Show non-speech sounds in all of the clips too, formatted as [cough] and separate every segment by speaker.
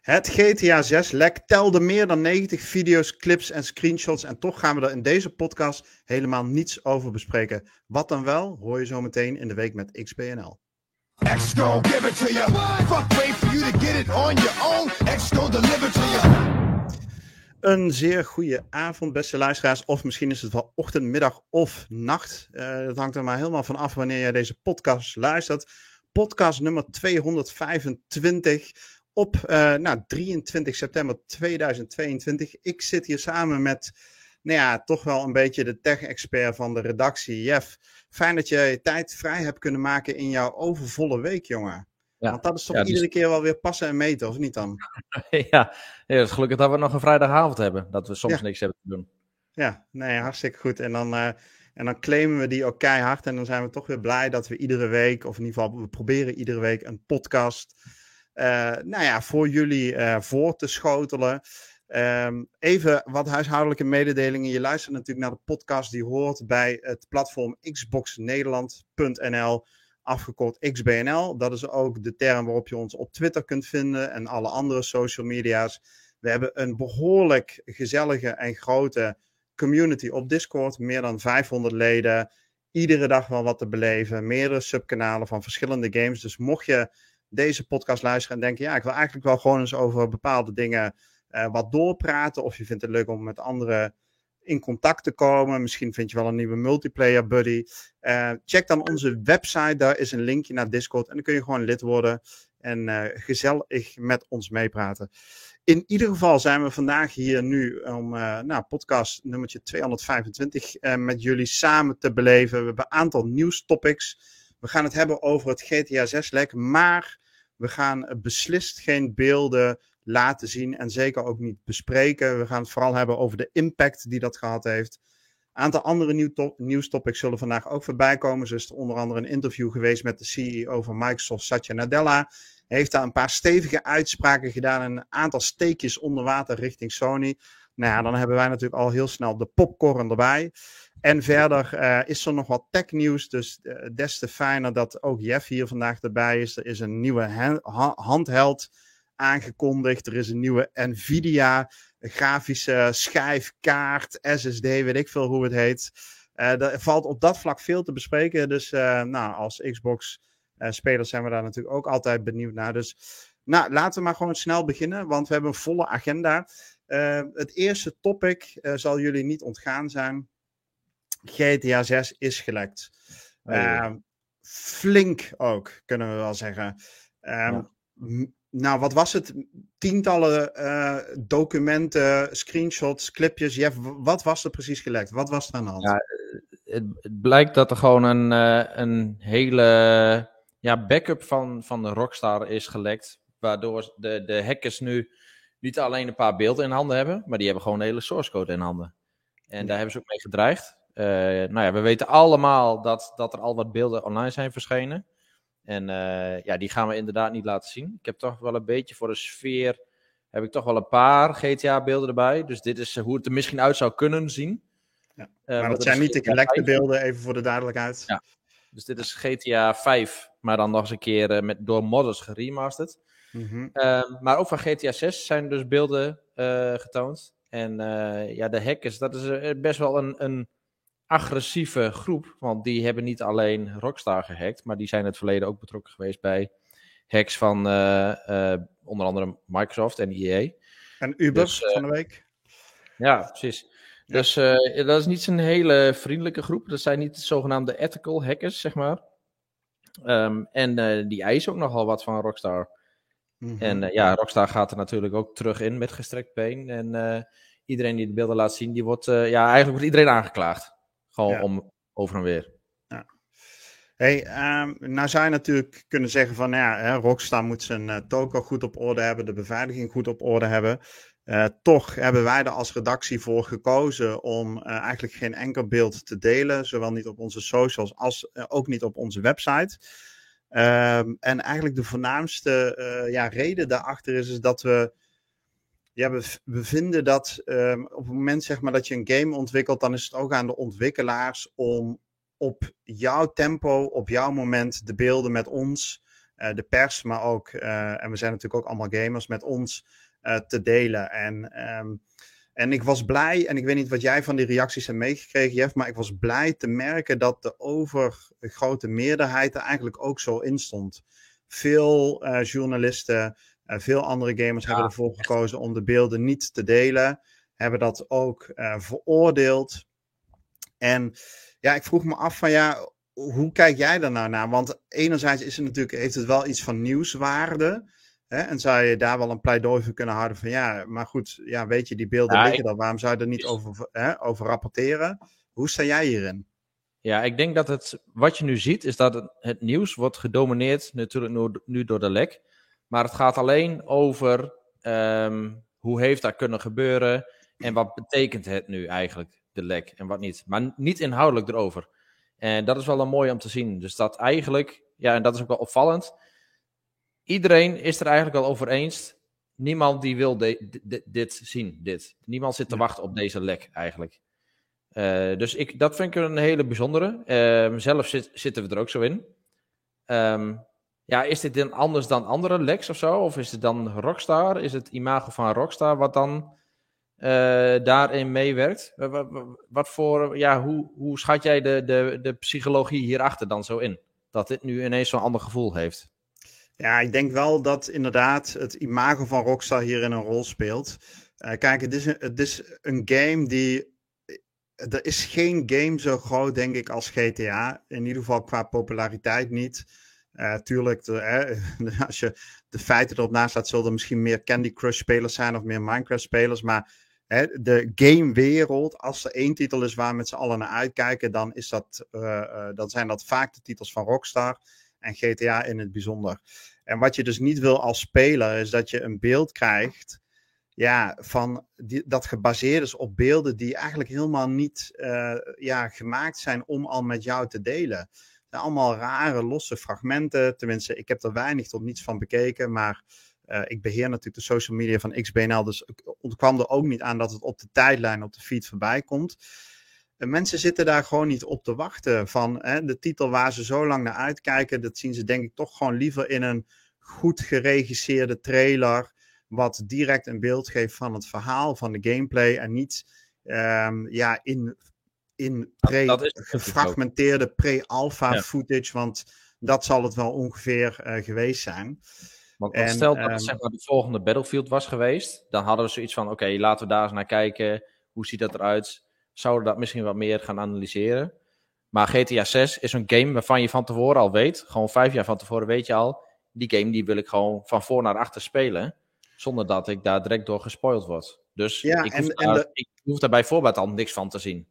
Speaker 1: Het GTA 6 lek telde meer dan 90 video's, clips en screenshots. En toch gaan we er in deze podcast helemaal niets over bespreken. Wat dan wel, hoor je zo meteen in de week met XBNL. X give it to you. Fuck wait for you to get it on your own. X deliver to you. Een zeer goede avond, beste luisteraars. Of misschien is het wel ochtend, middag of nacht. Uh, dat hangt er maar helemaal van af wanneer jij deze podcast luistert. Podcast nummer 225 op uh, nou, 23 september 2022. Ik zit hier samen met, nou ja, toch wel een beetje de tech-expert van de redactie, Jeff. Fijn dat je je tijd vrij hebt kunnen maken in jouw overvolle week, jongen. Ja. Want dat is toch iedere dus- keer wel weer passen en meten, of niet dan? [laughs]
Speaker 2: ja, het is gelukkig dat we nog een vrijdagavond hebben. Dat we soms niks hebben te doen.
Speaker 1: Ja, nee, hartstikke goed. En dan, uh, en dan claimen we die ook keihard. En dan zijn we toch weer blij dat we iedere week, of in ieder geval, we proberen iedere week een podcast nou ja, voor jullie uh, voor te schotelen. Um, even wat huishoudelijke mededelingen. Je luistert natuurlijk naar de podcast die hoort bij het platform xboxnederland.nl, afgekort XBNL. Dat is ook de term waarop je ons op Twitter kunt vinden en alle andere social media's. We hebben een behoorlijk gezellige en grote community op Discord. Meer dan 500 leden. Iedere dag wel wat te beleven. Meerdere subkanalen van verschillende games. Dus mocht je deze podcast luisteren en denken: ja, ik wil eigenlijk wel gewoon eens over bepaalde dingen uh, wat doorpraten. Of je vindt het leuk om met anderen in contact te komen. Misschien vind je wel een nieuwe multiplayer buddy. Uh, check dan onze website, daar is een linkje naar Discord. En dan kun je gewoon lid worden en uh, gezellig met ons meepraten. In ieder geval zijn we vandaag hier nu om nou, podcast nummertje 225 met jullie samen te beleven. We hebben een aantal nieuwstopics. We gaan het hebben over het GTA 6 lek, maar we gaan beslist geen beelden laten zien en zeker ook niet bespreken. We gaan het vooral hebben over de impact die dat gehad heeft. Een aantal andere nieuw nieuwstopics zullen vandaag ook voorbij komen. Zo is er onder andere een interview geweest met de CEO van Microsoft, Satya Nadella. Hij heeft daar een paar stevige uitspraken gedaan en een aantal steekjes onder water richting Sony. Nou ja, dan hebben wij natuurlijk al heel snel de popcorn erbij. En verder uh, is er nog wat technieuws, dus uh, des te fijner dat ook Jeff hier vandaag erbij is. Er is een nieuwe ha handheld aangekondigd. Er is een nieuwe Nvidia grafische schijfkaart, SSD, weet ik veel hoe het heet. Uh, er valt op dat vlak veel te bespreken. Dus nou, als Xbox-spelers zijn we daar natuurlijk ook altijd benieuwd naar. Dus nou, laten we maar gewoon snel beginnen, want we hebben een volle agenda. het eerste topic zal jullie niet ontgaan zijn. GTA 6 is gelekt. Oh, ehm, flink ook, kunnen we wel zeggen. Um, Nou, wat was het? Tientallen uh, documenten, screenshots, clipjes. Jeff, wat was er precies gelekt? Wat was er aan de hand? Ja,
Speaker 2: het, het blijkt dat er gewoon een, uh, een hele ja, backup van, van de Rockstar is gelekt. Waardoor de, de hackers nu niet alleen een paar beelden in handen hebben, maar die hebben gewoon de hele source code in handen. En daar hebben ze ook mee gedreigd. Uh, nou ja, we weten allemaal dat, dat er al wat beelden online zijn verschenen. En uh, ja, die gaan we inderdaad niet laten zien. Ik heb toch wel een beetje voor de sfeer, heb ik toch wel een paar GTA-beelden erbij. Dus dit is hoe het er misschien uit zou kunnen zien.
Speaker 1: Ja. Uh, maar dat zijn niet de gelekte beelden, even voor de duidelijkheid.
Speaker 2: Ja. Dus dit is GTA 5, maar dan nog eens een keer met, door modders geremasterd. Mm -hmm. maar ook van GTA 6 zijn dus beelden getoond. En ja, de hackers, dat is best wel een, een agressieve groep. Want die hebben niet alleen Rockstar gehackt, maar die zijn in het verleden ook betrokken geweest bij hacks van uh, uh, onder andere Microsoft en EA.
Speaker 1: En Uber dus, uh, van de week.
Speaker 2: Ja, precies. Ja. Dus dat is niet zo'n hele vriendelijke groep. Dat zijn niet de zogenaamde ethical hackers, zeg maar. Um, en die eisen ook nogal wat van Rockstar. Mm -hmm. En ja, Rockstar gaat er natuurlijk ook terug in met gestrekt been. En iedereen die de beelden laat zien, die wordt, ja, eigenlijk wordt iedereen aangeklaagd. Gewoon om over en weer.
Speaker 1: Ja. Hey, um, nou zou je natuurlijk kunnen zeggen van ja, hè, Rockstar moet zijn uh, token goed op orde hebben, de beveiliging goed op orde hebben. Uh, toch hebben wij er als redactie voor gekozen om uh, eigenlijk geen enkel beeld te delen, zowel niet op onze socials als ook niet op onze website. Um, en eigenlijk de voornaamste ja, reden daarachter is, is dat we ja, we, vinden dat um, op het moment zeg maar, dat je een game ontwikkelt, dan is het ook aan de ontwikkelaars om op jouw tempo, op jouw moment, de beelden met ons de pers, maar ook, en we zijn natuurlijk ook allemaal gamers, met ons te delen. En, ehm, en ik was blij, en ik weet niet wat jij van die reacties hebt meegekregen, Jeff, maar ik was blij te merken dat de overgrote meerderheid er eigenlijk ook zo in stond. Veel journalisten, veel andere gamers hebben ervoor gekozen om de beelden niet te delen, hebben dat ook veroordeeld. En ja, ik vroeg me af van ja, hoe kijk jij daar nou naar? Want enerzijds is het natuurlijk, heeft het wel iets van nieuwswaarde. Hè? En zou je daar wel een pleidooi voor kunnen houden van ja, maar goed, ja, weet je, die beelden ja, liggen dan. Waarom zou je er niet over, hè, over rapporteren? Hoe sta jij hierin?
Speaker 2: Ja, ik denk dat het, wat je nu ziet, is dat het, het nieuws wordt gedomineerd natuurlijk nu, nu, door de lek. Maar het gaat alleen over um, hoe heeft dat kunnen gebeuren en wat betekent het nu eigenlijk? de lek en wat niet. Maar niet inhoudelijk erover. En dat is wel een mooi om te zien. Dus dat eigenlijk, ja, en dat is ook wel opvallend. Iedereen is er eigenlijk wel over eens. Niemand die wil dit zien, dit. Niemand zit te wachten op deze lek eigenlijk. Uh, dus ik, dat vind ik een hele bijzondere. Uh, zelf zit, zitten we er ook zo in. Um, ja, is dit dan anders dan andere leks of zo? Of is het dan Rockstar? Is het imago van Rockstar wat dan uh, daarin meewerkt. Wat, voor, ja, hoe, hoe schat jij de, de, de psychologie hierachter dan zo in? Dat dit nu ineens zo'n ander gevoel heeft.
Speaker 1: Ja, ik denk wel dat inderdaad het imago van Rockstar hierin een rol speelt. Uh, kijk, het is, het is een game die. Er is geen game zo groot, denk ik, als GTA. In ieder geval qua populariteit niet. Uh, tuurlijk, de, [laughs] als je de feiten erop naast laat, zullen er misschien meer Candy Crush spelers zijn of meer Minecraft spelers. Maar de gamewereld, als er één titel is waar we met z'n allen naar uitkijken, dan, is dat, uh, dan zijn dat vaak de titels van Rockstar en GTA in het bijzonder. En wat je dus niet wil als speler, is dat je een beeld krijgt ja, van die, dat gebaseerd is op beelden die eigenlijk helemaal niet ja, gemaakt zijn om al met jou te delen. Allemaal rare, losse fragmenten. Tenminste, ik heb er weinig tot niets van bekeken, maar uh, ik beheer natuurlijk de social media van XBNL, dus ik ontkwam er ook niet aan dat het op de tijdlijn, op de feed voorbij komt. Uh, mensen zitten daar gewoon niet op te wachten van hè, de titel waar ze zo lang naar uitkijken. Dat zien ze denk ik toch gewoon liever in een goed geregisseerde trailer, wat direct een beeld geeft van het verhaal, van de gameplay en niet um, ja, in, in pre, gefragmenteerde pre-alpha ja. footage, want dat zal het wel ongeveer uh, geweest zijn.
Speaker 2: Want en, stel dat het um, zeg maar, de volgende Battlefield was geweest, dan hadden we zoiets van: oké, okay, laten we daar eens naar kijken. Hoe ziet dat eruit? Zouden we dat misschien wat meer gaan analyseren? Maar GTA 6 is een game waarvan je van tevoren al weet, gewoon vijf jaar van tevoren weet je al, die game die wil ik gewoon van voor naar achter spelen, zonder dat ik daar direct door gespoild word. Dus ja, ik, hoef en, daar, en de... ik hoef daar bij voorbaat al niks van te zien.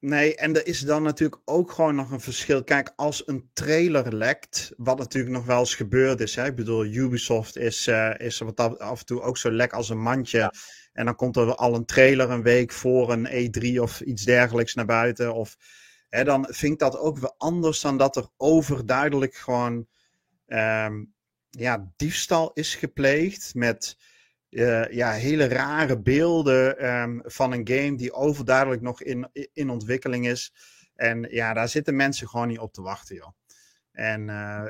Speaker 1: Nee, en er is dan natuurlijk ook gewoon nog een verschil. Kijk, als een trailer lekt, wat natuurlijk nog wel eens gebeurd is. Hè? Ik bedoel, Ubisoft is, uh, is wat af en toe ook zo lek als een mandje. Ja. En dan komt er al een trailer een week voor een E3 of iets dergelijks naar buiten. Of, hè, dan vind ik dat ook wel anders dan dat er overduidelijk gewoon um, ja, diefstal is gepleegd met uh, ja, hele rare beelden um, van een game die overduidelijk nog in, in ontwikkeling is. En ja, daar zitten mensen gewoon niet op te wachten, joh. En uh,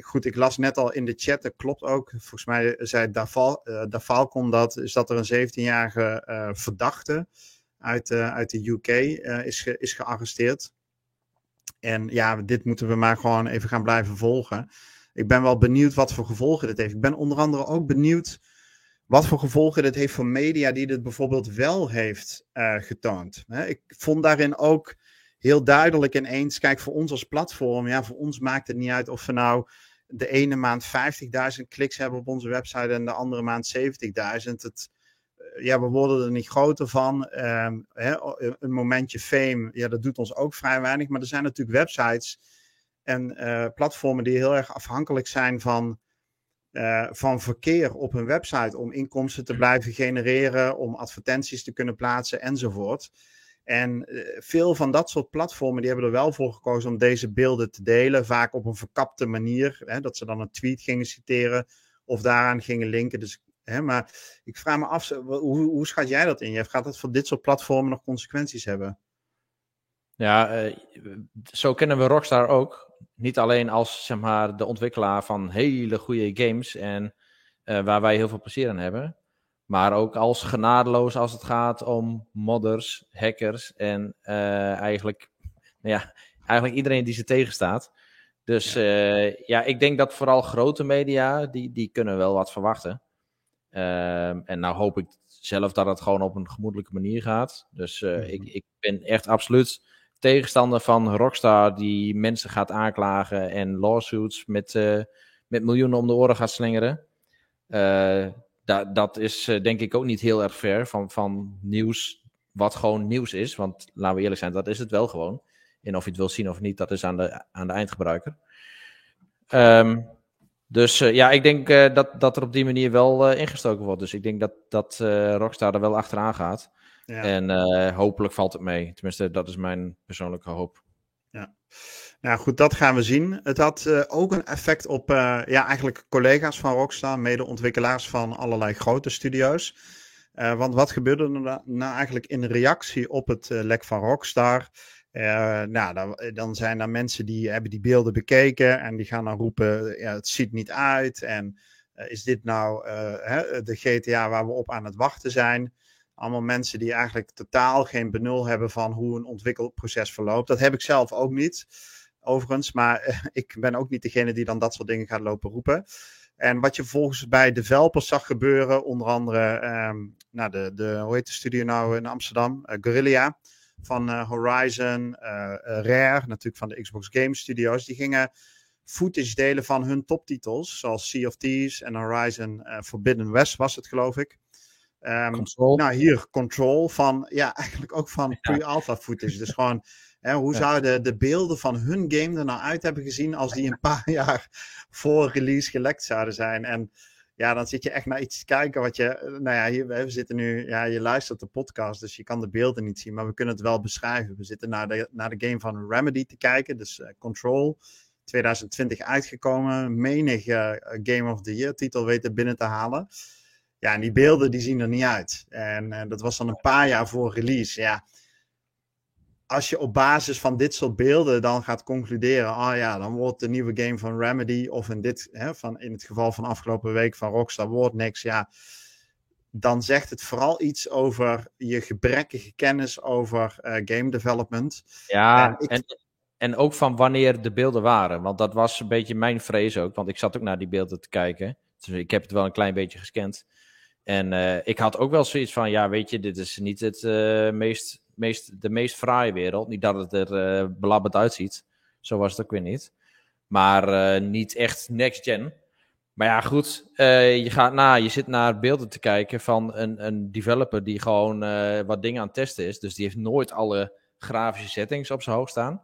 Speaker 1: goed, ik las net al in de chat, dat klopt ook. Volgens mij zei Daval, uh, dat, is dat er een 17-jarige uh, verdachte uit, uit de UK is, is gearresteerd. En ja, dit moeten we maar gewoon even gaan blijven volgen. Ik ben wel benieuwd wat voor gevolgen dit heeft. Ik ben onder andere ook benieuwd wat voor gevolgen dit heeft voor media die dit bijvoorbeeld wel heeft uh, getoond. Hè, ik vond daarin ook heel duidelijk ineens, kijk voor ons als platform, ja voor ons maakt het niet uit of we nou de ene maand 50.000 kliks hebben op onze website en de andere maand 70.000. Het, uh, ja, we worden er niet groter van. Uh, hè, een momentje fame, ja, dat doet ons ook vrij weinig. Maar er zijn natuurlijk websites en uh, platformen die heel erg afhankelijk zijn van uh, van verkeer op hun website om inkomsten te blijven genereren, om advertenties te kunnen plaatsen enzovoort. En uh, veel van dat soort platformen die hebben er wel voor gekozen om deze beelden te delen, vaak op een verkapte manier, hè, dat ze dan een tweet gingen citeren of daaraan gingen linken. Dus, hè, maar ik vraag me af, hoe, hoe schat jij dat in? Je gaat dat voor dit soort platformen nog consequenties hebben?
Speaker 2: Ja, uh, zo kennen we Rockstar ook. Niet alleen als zeg maar, de ontwikkelaar van hele goede games en waar wij heel veel plezier aan hebben. Maar ook als genadeloos als het gaat om modders, hackers en eigenlijk, nou ja, eigenlijk iedereen die ze tegenstaat. Dus ja. ja, ik denk dat vooral grote media, die, die kunnen wel wat verwachten. Ehm, en nou hoop ik zelf dat het gewoon op een gemoedelijke manier gaat. Dus ik, ik ben echt absoluut tegenstander van Rockstar die mensen gaat aanklagen en lawsuits met, uh, met miljoenen om de oren gaat slingeren. Da dat is denk ik ook niet heel erg ver van, van nieuws wat gewoon nieuws is. Want laten we eerlijk zijn, dat is het wel gewoon. En of je het wil zien of niet, dat is aan de, aan de eindgebruiker. Um, dus ja, ik denk dat, dat er op die manier wel ingestoken wordt. Dus ik denk dat, dat Rockstar er wel achteraan gaat. Ja. En hopelijk valt het mee. Tenminste, dat is mijn persoonlijke hoop.
Speaker 1: Ja. Nou goed, dat gaan we zien. Het had ook een effect op ja, eigenlijk collega's van Rockstar, mede-ontwikkelaars van allerlei grote studio's. want wat gebeurde er nou eigenlijk in reactie op het lek van Rockstar? Uh, nou, dan, eh, dan, zijn er mensen die hebben die beelden bekeken en die gaan dan roepen, ja, het ziet niet uit. En uh, is dit nou uh, hè, de GTA waar we op aan het wachten zijn? Allemaal mensen die eigenlijk totaal geen benul hebben van hoe een ontwikkelproces verloopt. Dat heb ik zelf ook niet, overigens. Maar [laughs] ik ben ook niet degene die dan dat soort dingen gaat lopen roepen. En wat je volgens bij developers zag gebeuren, onder andere um, nou, de, de, hoe heet de studio nou in Amsterdam? Guerrilla van uh, Horizon, uh, Rare, natuurlijk van de Xbox Game Studios. Die gingen footage delen van hun toptitels, zoals Sea of Thieves en Horizon Forbidden West was het, geloof ik. Um, Control. Nou, hier Control van, ja, [laughs] eigenlijk ook van pre-alpha footage. Dus gewoon, hè, hoe zouden de beelden van hun game er nou uit hebben gezien als die een paar [laughs] jaar voor release gelekt zouden zijn? En ja, dan zit je echt naar iets te kijken wat je, eh, nou ja, hier, we zitten nu, ja, je luistert de podcast, dus je kan de beelden niet zien, maar we kunnen het wel beschrijven. We zitten naar de, naar de game van Remedy te kijken, dus uh, Control, 2020 uitgekomen, menig uh, Game of the Year titel weten binnen te halen. Ja, en die beelden die zien er niet uit. En uh, dat was dan een paar jaar voor release. Ja, als je op basis van dit soort beelden dan gaat concluderen, ah oh ja, dan wordt de nieuwe game van Remedy, of in, dit, hè, van, in het geval van afgelopen week van Rockstar, wordt niks, ja, dan zegt het vooral iets over je gebrekkige kennis over uh, game development.
Speaker 2: Ja, en, ik... en, en, ook van wanneer de beelden waren, want dat was een beetje mijn vrees ook, want ik zat ook naar die beelden te kijken, dus ik heb het wel een klein beetje gescand. En uh, ik had ook wel zoiets van, ja, weet je, dit is niet het uh, meest meest, de meest fraaie wereld. Niet dat het er uh, belabberd uitziet. Zo was het ook weer niet. Maar niet echt next gen. Maar ja, goed. Je, gaat na, je zit naar beelden te kijken van een, een developer die gewoon wat dingen aan het testen is. Dus die heeft nooit alle grafische settings op zijn hoog staan.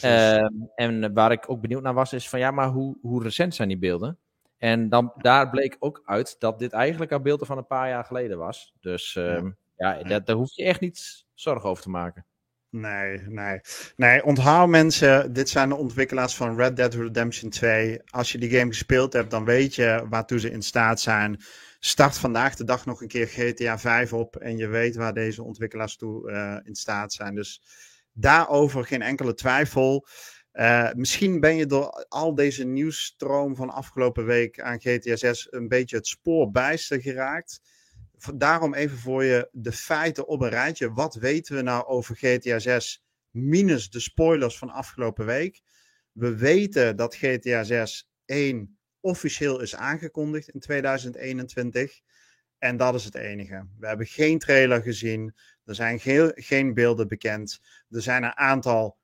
Speaker 2: Ehm, en waar ik ook benieuwd naar was, is van ja, maar hoe, hoe recent zijn die beelden? En dan, daar bleek ook uit dat dit eigenlijk al beelden van een paar jaar geleden was. Dus ja, ja daar hoef je echt niet zorgen over te maken.
Speaker 1: Nee, nee. Nee, onthoud mensen, dit zijn de ontwikkelaars van Red Dead Redemption 2. Als je die game gespeeld hebt, dan weet je waartoe ze in staat zijn. Start vandaag de dag nog een keer GTA 5 op en je weet waar deze ontwikkelaars toe uh, in staat zijn. Dus daarover geen enkele twijfel. Uh, misschien ben je door al deze nieuwsstroom van afgelopen week aan GTA 6 een beetje het spoor bijster geraakt daarom even voor je de feiten op een rijtje. Wat weten we nou over GTA 6 minus de spoilers van afgelopen week? We weten dat GTA 6 1 officieel is aangekondigd in 2021. En dat is het enige. We hebben geen trailer gezien. Er zijn geen, geen beelden bekend. Er zijn een aantal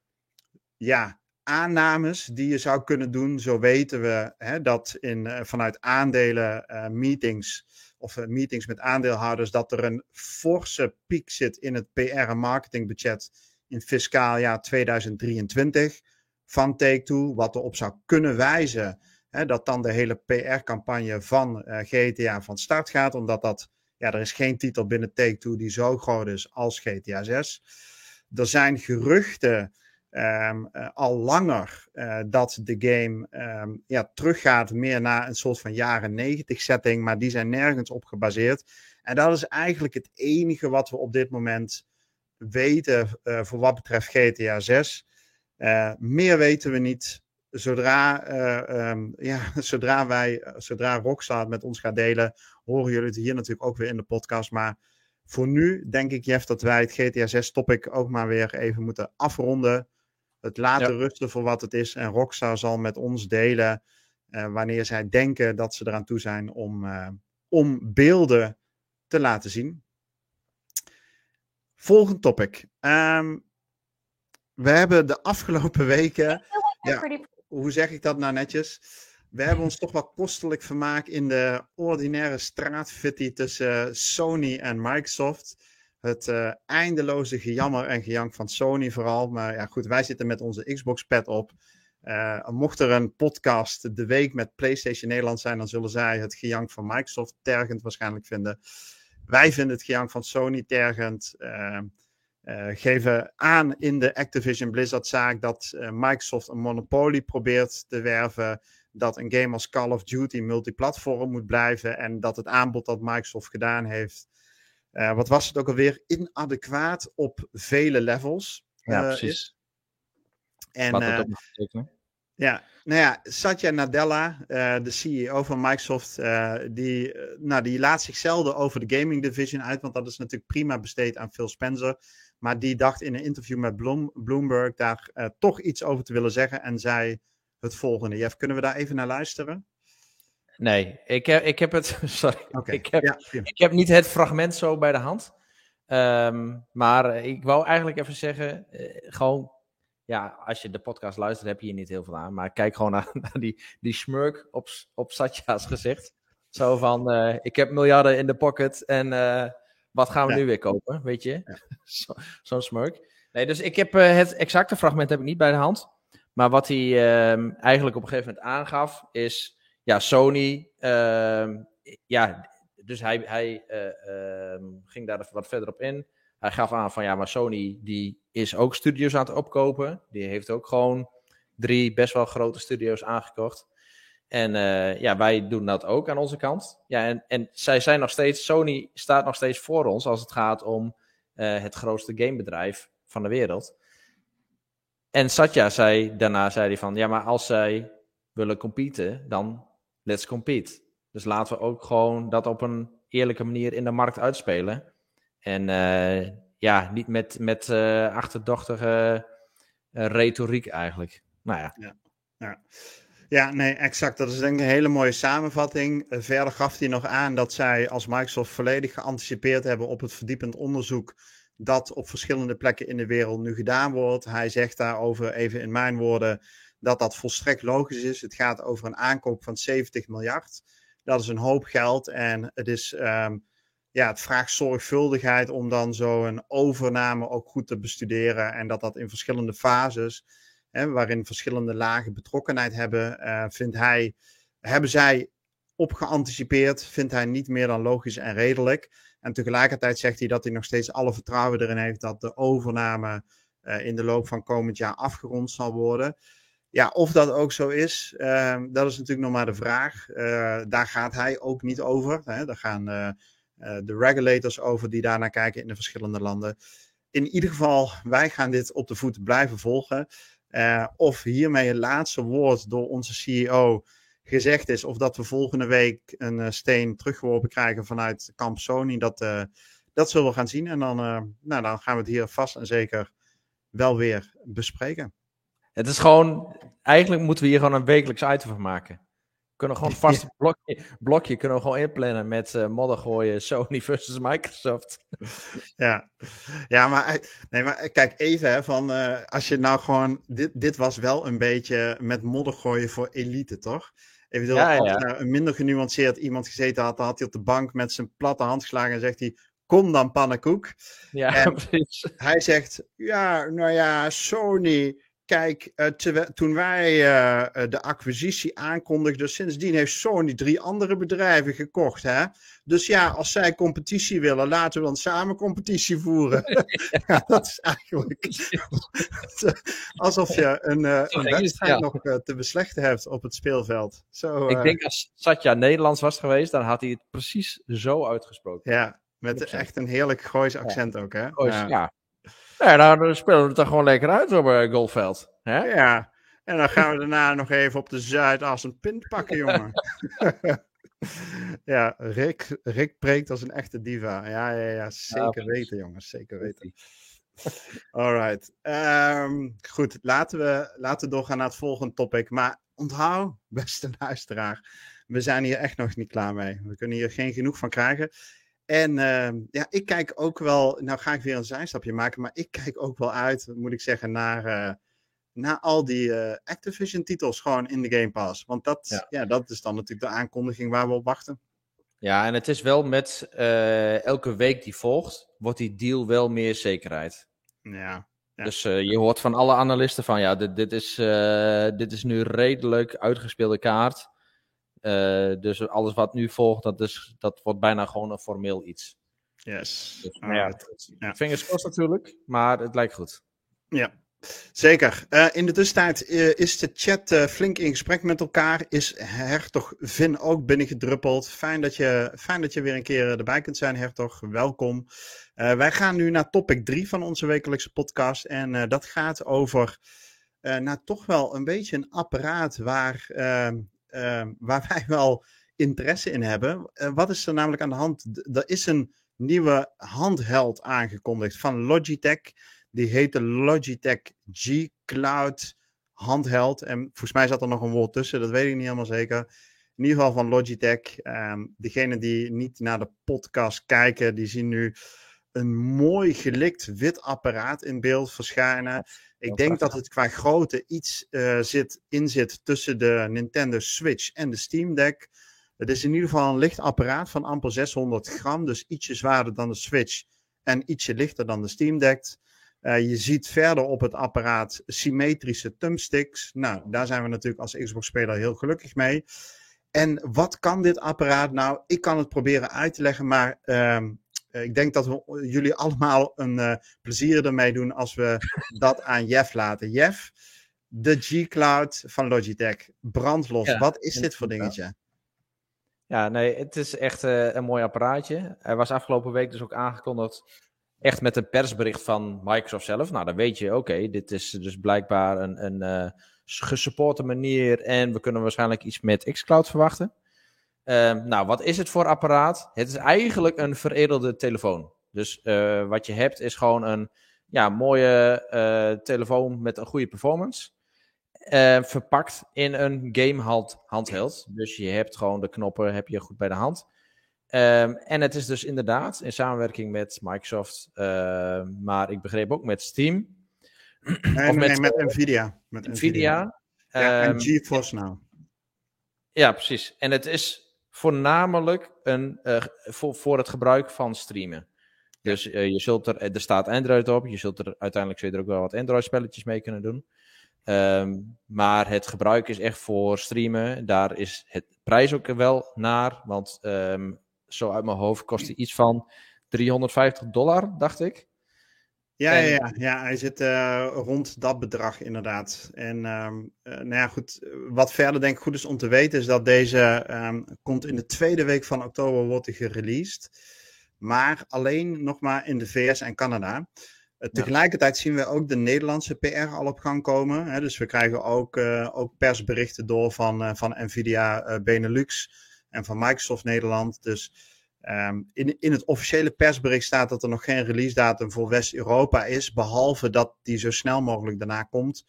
Speaker 1: ja, aannames die je zou kunnen doen. Zo weten we hè, dat in, uh, vanuit aandelen uh, meetings of uh, meetings met aandeelhouders, dat er een forse piek zit in het PR- en marketingbudget in fiscaal jaar 2023 van Take-Two, wat erop zou kunnen wijzen hè, dat dan de hele PR-campagne van GTA van start gaat, omdat dat, ja, er is geen titel binnen Take-Two die zo groot is als GTA 6. Er zijn geruchten um, al langer uh, dat de game um, ja, teruggaat meer naar een soort van jaren 90 setting, maar die zijn nergens op gebaseerd. En dat is eigenlijk het enige wat we op dit moment weten uh, voor wat betreft GTA 6. meer weten we niet. zodra, um, [laughs] ja, zodra wij, zodra Rockstar met ons gaat delen, horen jullie het hier natuurlijk ook weer in de podcast. Maar voor nu denk ik, Jeff, dat wij het GTA 6 topic ook maar weer even moeten afronden. Het laten rusten voor wat het is. En Rockstar zal met ons delen uh, wanneer zij denken dat ze eraan toe zijn om, uh, om beelden te laten zien. Volgend topic. Um, we hebben de afgelopen [laughs] weken. Ja, hoe zeg ik dat nou netjes? We hebben ons toch wel kostelijk vermaakt in de ordinaire straatvitty tussen Sony en Microsoft. Het uh, eindeloze gejammer en gejank van Sony vooral. Maar ja, goed, wij zitten met onze Xbox-pad op. Uh, mocht er een podcast de week met PlayStation Nederland zijn, dan zullen zij het gejank van Microsoft tergend waarschijnlijk vinden. Wij vinden het gejank van Sony tergend. Uh, geven aan in de Activision Blizzard-zaak dat Microsoft een monopolie probeert te werven. Dat een game als Call of Duty multiplatform moet blijven. En dat het aanbod dat Microsoft gedaan heeft. Wat was het ook alweer? Inadequaat op vele levels.
Speaker 2: Ja, precies. Is.
Speaker 1: En, Wat dat uh, Ja, nou ja, Satya Nadella, uh, de CEO van Microsoft, uh, die, nou, die laat zich zelden over de gaming division uit, want dat is natuurlijk prima besteed aan Phil Spencer. Maar die dacht in een interview met Bloom, Bloomberg daar toch iets over te willen zeggen en zei het volgende. Jeff, kunnen we daar even naar luisteren?
Speaker 2: Nee, ik heb, ik heb het. [laughs] Sorry. Okay. Ik, heb, ja, ik heb niet het fragment zo bij de hand. Um, maar ik wou eigenlijk even zeggen: gewoon ja, als je de podcast luistert, heb je hier niet heel veel aan. Maar kijk gewoon [laughs] naar, naar die, die smurk op, op Satya's gezicht. Zo van, uh, ik heb miljarden in de pocket en uh, wat gaan we nu weer kopen, weet je? [laughs] Zo'n zo smurk. Nee, dus ik heb het exacte fragment heb ik niet bij de hand. Maar wat hij ehm, eigenlijk op een gegeven moment aangaf, is, ja, Sony, ehm, ja, dus hij, hij ehm, ging daar wat verder op in. Hij gaf aan van ja, maar Sony die is ook studios aan het opkopen. Die heeft ook gewoon drie best wel grote studio's aangekocht. En uh, ja, wij doen dat ook aan onze kant. Ja, en, en zij zijn nog steeds, Sony staat nog steeds voor ons als het gaat om uh, het grootste gamebedrijf van de wereld. En Satya zei daarna zei hij van ja, maar als zij willen competen, dan let's compete. Dus laten we ook gewoon dat op een eerlijke manier in de markt uitspelen. En uh, ja, niet met, met uh, achterdochtige uh, retoriek eigenlijk. Nou ja.
Speaker 1: ja. ja. Ja, nee, exact. Dat is denk ik een hele mooie samenvatting. verder gaf hij nog aan dat zij als Microsoft volledig geanticipeerd hebben op het verdiepend onderzoek dat op verschillende plekken in de wereld nu gedaan wordt. Hij zegt daarover, even in mijn woorden, dat dat volstrekt logisch is. Het gaat over een aankoop van 70 miljard. Dat is een hoop geld en het is um, ja, het vraagt zorgvuldigheid om dan zo'n overname ook goed te bestuderen. En dat dat in verschillende fases, hè, waarin verschillende lagen betrokkenheid hebben, uh, vindt hij, hebben zij op geanticipeerd, vindt hij niet meer dan logisch en redelijk. En tegelijkertijd zegt hij dat hij nog steeds alle vertrouwen erin heeft dat de overname uh, in de loop van komend jaar afgerond zal worden. Ja, of dat ook zo is, uh, dat is natuurlijk nog maar de vraag. Uh, daar gaat hij ook niet over. Hè. Daar gaan eh, de regulators over die daarnaar kijken in de verschillende landen. In ieder geval, wij gaan dit op de voet blijven volgen. Of hiermee het laatste woord door onze CEO gezegd is, of dat we volgende week een steen teruggeworpen krijgen vanuit kamp Sony, dat, dat zullen we gaan zien. En dan, nou, dan gaan we het hier vast en zeker wel weer bespreken.
Speaker 2: Het is gewoon, eigenlijk moeten we hier gewoon een wekelijks item van maken kunnen gewoon [laughs] een vast blokje, blokje kunnen we gewoon inplannen met uh, modder gooien [laughs] Sony versus Microsoft.
Speaker 1: Ja, ja maar, eh, nee, maar eh, kijk even, hè, van, uh, als je nou gewoon, dit, dit was wel een beetje met modder gooien voor elite, toch? Ik bedoel, ja, als nou een minder genuanceerd iemand gezeten had, dan had hij op de bank met zijn platte hand geslagen en zegt hij, kom dan pannenkoek.
Speaker 2: Ja, [laughs] en precies.
Speaker 1: Hij zegt, ja, nou ja, Sony Kijk, uh, toen wij uh, de acquisitie aankondigden, sindsdien heeft Sony drie andere bedrijven gekocht. Hè? Dus ja, als zij competitie willen, laten we dan samen competitie voeren. [laughs] ja, dat is eigenlijk [laughs] alsof je een, uh, een wedstrijd nog te beslechten hebt op het speelveld. Zo,
Speaker 2: Ik denk als Satya Nederlands was geweest, dan had hij het precies zo uitgesproken.
Speaker 1: Ja, met echt een heerlijk Goois accent ook. Hè?
Speaker 2: Goois, ja. Nou, dan spelen we het er gewoon lekker uit op uh, Golfveld. Hè?
Speaker 1: Ja, En dan gaan we daarna [laughs] nog even op de Zuidas een pint pakken, jongen. [laughs] ja, Rick, Rick preekt als een echte diva. Ja, ja, ja zeker weten, jongens. Zeker weten. Alright. Um, goed, laten we, laten we doorgaan naar het volgende topic. Maar onthoud, beste luisteraar, we zijn hier echt nog niet klaar mee. We kunnen hier geen genoeg van krijgen. En uh, ja, ik kijk ook wel, nou ga ik weer een zijstapje maken, maar ik kijk ook wel uit, moet ik zeggen, naar, uh, naar al die uh, Activision-titels gewoon in de Game Pass. Want dat, ja. ja. dat is dan natuurlijk de aankondiging waar we op wachten.
Speaker 2: Ja, en het is wel met uh, elke week die volgt, wordt die deal wel meer zekerheid.
Speaker 1: Ja. ja.
Speaker 2: Dus je hoort van alle analisten van ja, dit, dit, is, dit is nu redelijk uitgespeelde kaart. Dus alles wat nu volgt, dat, is, dat wordt bijna gewoon een formeel iets.
Speaker 1: Yes.
Speaker 2: Dus, nou ja, ja. Fingers crossed natuurlijk, maar het lijkt goed.
Speaker 1: Ja, Zeker. Uh, in de tussentijd uh, is de chat uh, flink in gesprek met elkaar. Is Hertog Vin ook binnengedruppeld. Fijn dat je, fijn dat je weer een keer erbij kunt zijn, Hertog. Welkom. wij gaan nu naar topic 3 van onze wekelijkse podcast. En dat gaat over nou, toch wel een beetje een apparaat waar, ehm, waar wij [laughs] wel interesse in hebben. wat is er namelijk aan de hand? Er is een nieuwe handheld aangekondigd van Logitech. Die heette Logitech G Cloud handheld. En volgens mij zat er nog een woord tussen, dat weet ik niet helemaal zeker. In ieder geval van Logitech. Um, degenen die niet naar de podcast kijken, die zien nu een mooi gelikt wit apparaat in beeld verschijnen. Ik denk dat het qua grootte iets uh, zit, in zit tussen de Nintendo Switch en de Steam Deck. Het is in ieder geval een licht apparaat van amper 600 gram, dus ietsje zwaarder dan de Switch en ietsje lichter dan de Steam Deck. Uh, je ziet verder op het apparaat symmetrische thumbsticks. Nou, daar zijn we natuurlijk als Xbox-speler heel gelukkig mee. En wat kan dit apparaat nou? Ik kan het proberen uit te leggen, maar uh, ik denk dat we jullie allemaal een uh, plezier ermee doen als we [laughs] dat aan Jeff laten. Jeff, de G-Cloud van Logitech, brandlos. Ja, wat is dit voor dingetje?
Speaker 2: Ja, nee, het is echt uh, een mooi apparaatje. Er was afgelopen week dus ook aangekondigd echt met een persbericht van Microsoft zelf. Nou, dan weet je, oké, dit is dus blijkbaar een, een uh, gesupporte manier en we kunnen waarschijnlijk iets met xCloud verwachten. Uh, nou, wat is het voor apparaat? Het is eigenlijk een veredelde telefoon. Dus uh, wat je hebt is gewoon een ja, mooie uh, telefoon met een goede performance. verpakt in een game handheld. Dus je hebt gewoon de knoppen heb je goed bij de hand. Um, en het is dus inderdaad in samenwerking met Microsoft, uh, maar ik begreep ook met Steam.
Speaker 1: Nee, of met, nee, met Nvidia. Met
Speaker 2: Nvidia.
Speaker 1: Nvidia. Ja, um, en GeForce nou.
Speaker 2: Ja, precies. En het is voornamelijk een, uh, voor, voor het gebruik van streamen. Dus uh, je zult er, er staat Android op, je zult er uiteindelijk zul je er ook wel wat Android-spelletjes mee kunnen doen. Um, maar het gebruik is echt voor streamen. Daar is het prijs ook wel naar, want um, zo uit mijn hoofd kost hij iets van 350 dollar, dacht ik.
Speaker 1: Ja, en... ja, ja, hij zit uh, rond dat bedrag inderdaad. En um, uh, nou ja, goed, wat verder denk ik goed is om te weten is dat deze um, komt in de tweede week van oktober wordt hij gereleased. Maar alleen nog maar in de VS en Canada. Uh, tegelijkertijd zien we ook de Nederlandse PR al op gang komen. Hè? Dus we krijgen ook, ook persberichten door van, van Nvidia Benelux en van Microsoft Nederland. Dus um, in, in het officiële persbericht staat dat er nog geen release datum voor West-Europa is, behalve dat die zo snel mogelijk daarna komt.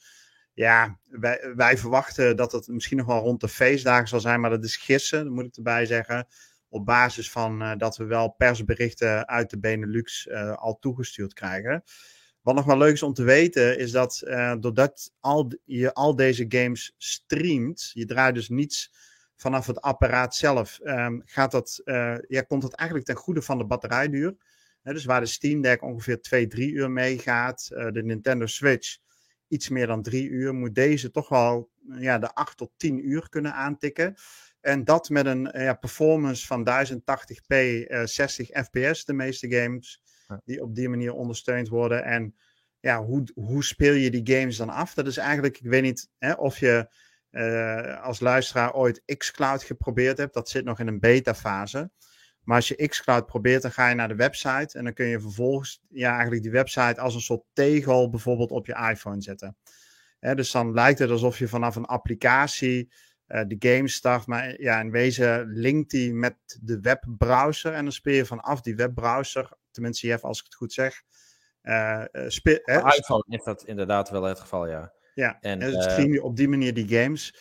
Speaker 1: Ja, wij, wij verwachten dat het misschien nog wel rond de feestdagen zal zijn, maar dat is gissen, moet ik erbij zeggen. Op basis van uh, dat we wel persberichten uit de Benelux uh, al toegestuurd krijgen. Wat nog wel leuk is om te weten, is dat uh, doordat al, je al deze games streamt, je draait dus niets vanaf het apparaat zelf um, gaat dat, uh, ja, komt dat eigenlijk ten goede van de batterijduur. dus waar de Steam Deck ongeveer 2, 3 uur meegaat, uh, de Nintendo Switch iets meer dan 3 uur, moet deze toch wel ja, de 8 tot 10 uur kunnen aantikken. En dat met een ja, performance van 1080p, uh, 60 fps, de meeste games, die op die manier ondersteund worden. En ja, hoe, hoe speel je die games dan af? Dat is eigenlijk, ik weet niet hè, of je uh, als luisteraar ooit xCloud geprobeerd hebt. Dat zit nog in een beta-fase. Maar als je xCloud probeert, dan ga je naar de website. En dan kun je vervolgens ja, eigenlijk die website als een soort tegel bijvoorbeeld op je iPhone zetten. Dus dan lijkt het alsof je vanaf een applicatie uh, de game start. Maar ja, in wezen linkt die met de webbrowser. En dan speel je vanaf die webbrowser, tenminste Jeff, als ik het goed zeg.
Speaker 2: Speel, iPhone is dat inderdaad wel het geval, ja.
Speaker 1: Ja, en, en stream je op die manier die games.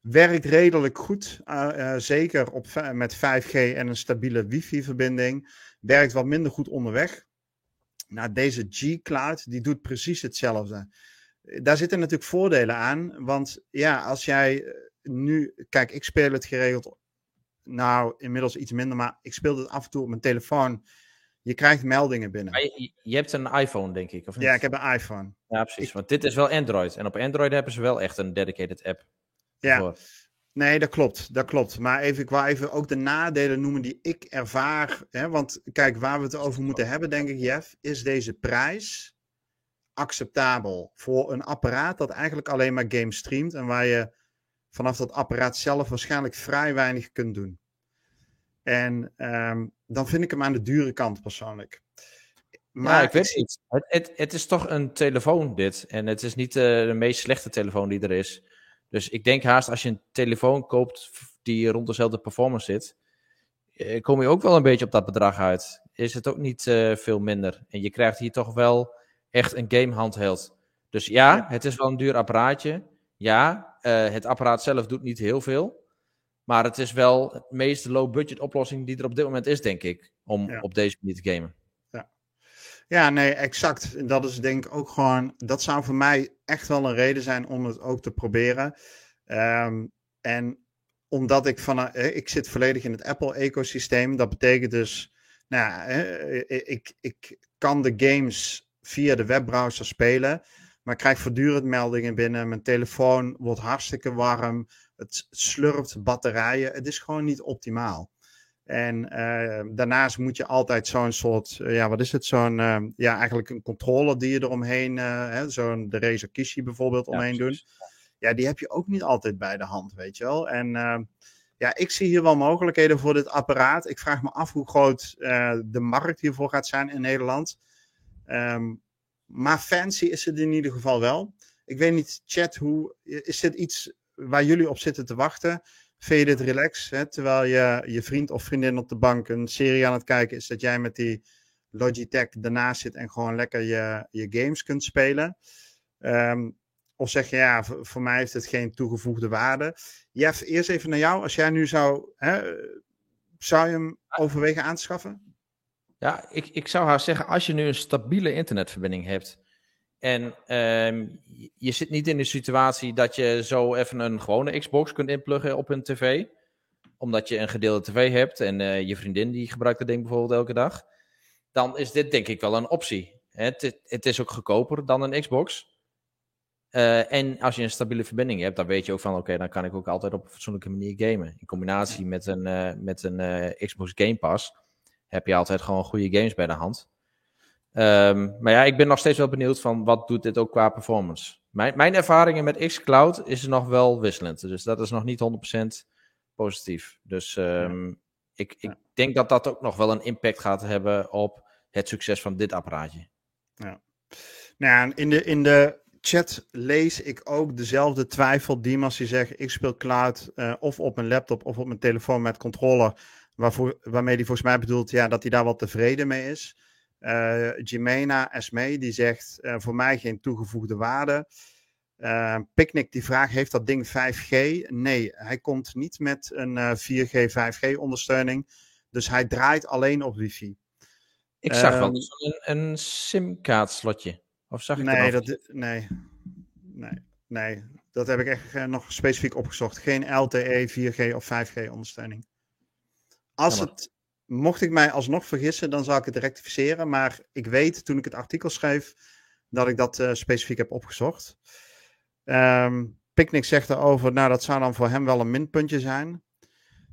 Speaker 1: Werkt redelijk goed, uh, zeker op, met 5G en een stabiele wifi-verbinding. Werkt wat minder goed onderweg. Nou, deze G-Cloud, die doet precies hetzelfde. Daar zitten natuurlijk voordelen aan, want ja, als jij nu, kijk, ik speel het geregeld, nou, inmiddels iets minder, maar ik speel het af en toe op mijn telefoon. Je krijgt meldingen binnen.
Speaker 2: Je, je, hebt een iPhone, denk ik, of niet?
Speaker 1: Ja, ik heb een iPhone.
Speaker 2: Ja, precies, want dit is wel Android. En op Android hebben ze wel echt een dedicated app.
Speaker 1: Ja, nee, dat klopt, dat klopt. Maar even, ik wil even ook de nadelen noemen die ik ervaar. Hè? Want kijk, waar we het over moeten hebben, denk ik, Jeff, is deze prijs acceptabel voor een apparaat dat eigenlijk alleen maar games streamt en waar je vanaf dat apparaat zelf waarschijnlijk vrij weinig kunt doen. En um, dan vind ik hem aan de dure kant persoonlijk.
Speaker 2: Maar ja, ik weet niet. Het, het, het, is toch een telefoon dit. En het is niet uh, de meest slechte telefoon die er is. Dus ik denk haast als je een telefoon koopt die rond dezelfde performance zit, eh, kom je ook wel een beetje op dat bedrag uit. Is het ook niet uh, veel minder. En je krijgt hier toch wel echt een game handheld. Dus ja, het is wel een duur apparaatje. Ja, het apparaat zelf doet niet heel veel. Maar het is wel het meest low-budget oplossing die er op dit moment is, denk ik. Om ja. op deze manier te gamen.
Speaker 1: Ja. ja, nee, exact. Dat is denk ik ook gewoon. Dat zou voor mij echt wel een reden zijn om het ook te proberen. Um, en omdat ik van. Uh, ik zit volledig in het Apple-ecosysteem. Dat betekent dus. Nou, uh, ik, ik kan de games via de webbrowser spelen. Maar ik krijg voortdurend meldingen binnen. Mijn telefoon wordt hartstikke warm. Het slurpt batterijen. Het is gewoon niet optimaal. En uh, daarnaast moet je altijd zo'n soort, uh, ja, wat is het? Zo'n, uh, ja, eigenlijk een controller die je eromheen, zo'n de Razer Kishi bijvoorbeeld omheen doen. Ja, die heb je ook niet altijd bij de hand, weet je wel. En ja, ik zie hier wel mogelijkheden voor dit apparaat. Ik vraag me af hoe groot de markt hiervoor gaat zijn in Nederland. Um, maar fancy is het in ieder geval wel. Ik weet niet, chat, hoe, is dit iets waar jullie op zitten te wachten? Vind je dit relax? Hè? Terwijl je, je vriend of vriendin op de bank een serie aan het kijken is, dat jij met die Logitech daarnaast zit en gewoon lekker je, je games kunt spelen. Um, of zeg je, ja, voor, voor, mij heeft het geen toegevoegde waarde. Jeff, eerst even naar jou. Als jij nu zou, hè, zou je hem overwegen aan te schaffen?
Speaker 2: Ja, ik, ik zou haar zeggen, als je nu een stabiele internetverbinding hebt en um, je zit niet in de situatie dat je zo even een gewone Xbox kunt inpluggen op een tv, omdat je een gedeelde tv hebt en uh, je vriendin die gebruikt dat ding bijvoorbeeld elke dag, dan is dit denk ik wel een optie. Het, het is ook goedkoper dan een Xbox. Uh, en als je een stabiele verbinding hebt, dan weet je ook van oké, okay, dan kan ik ook altijd op een fatsoenlijke manier gamen. In combinatie met een, uh, met een Xbox Game Pass heb je altijd gewoon goede games bij de hand. Um, maar ja, ik ben nog steeds wel benieuwd van wat doet dit ook qua performance. Mijn, mijn ervaringen met xCloud is nog wel wisselend. Dus dat is nog niet 100% positief. Dus um, ja. ik, ik ja. denk dat dat ook nog wel een impact gaat hebben op het succes van dit apparaatje.
Speaker 1: Ja. Nou, in de, in de chat lees ik ook dezelfde twijfel. Dimas die zegt, ik speel cloud uh, of op mijn laptop of op mijn telefoon met controller Waarvoor, waarmee hij volgens mij bedoelt ja, dat hij daar wel tevreden mee is. Uh, Jimena Esme die zegt uh, voor mij geen toegevoegde waarde. Uh, Picnic die vraagt, heeft dat ding 5G? Nee, hij komt niet met een 4G, 5G ondersteuning. Dus hij draait alleen op wifi.
Speaker 2: Ik zag wel een, een SIM-kaart slotje. Of zag ik
Speaker 1: nee, dat, nee, nee, nee, dat heb ik echt nog specifiek opgezocht. Geen LTE, 4G of 5G ondersteuning. Als het, mocht ik mij alsnog vergissen, dan zou ik het rectificeren. Maar ik weet toen ik het artikel schreef dat ik dat uh, specifiek heb opgezocht. Um, Picnic zegt erover, nou dat zou dan voor hem wel een minpuntje zijn.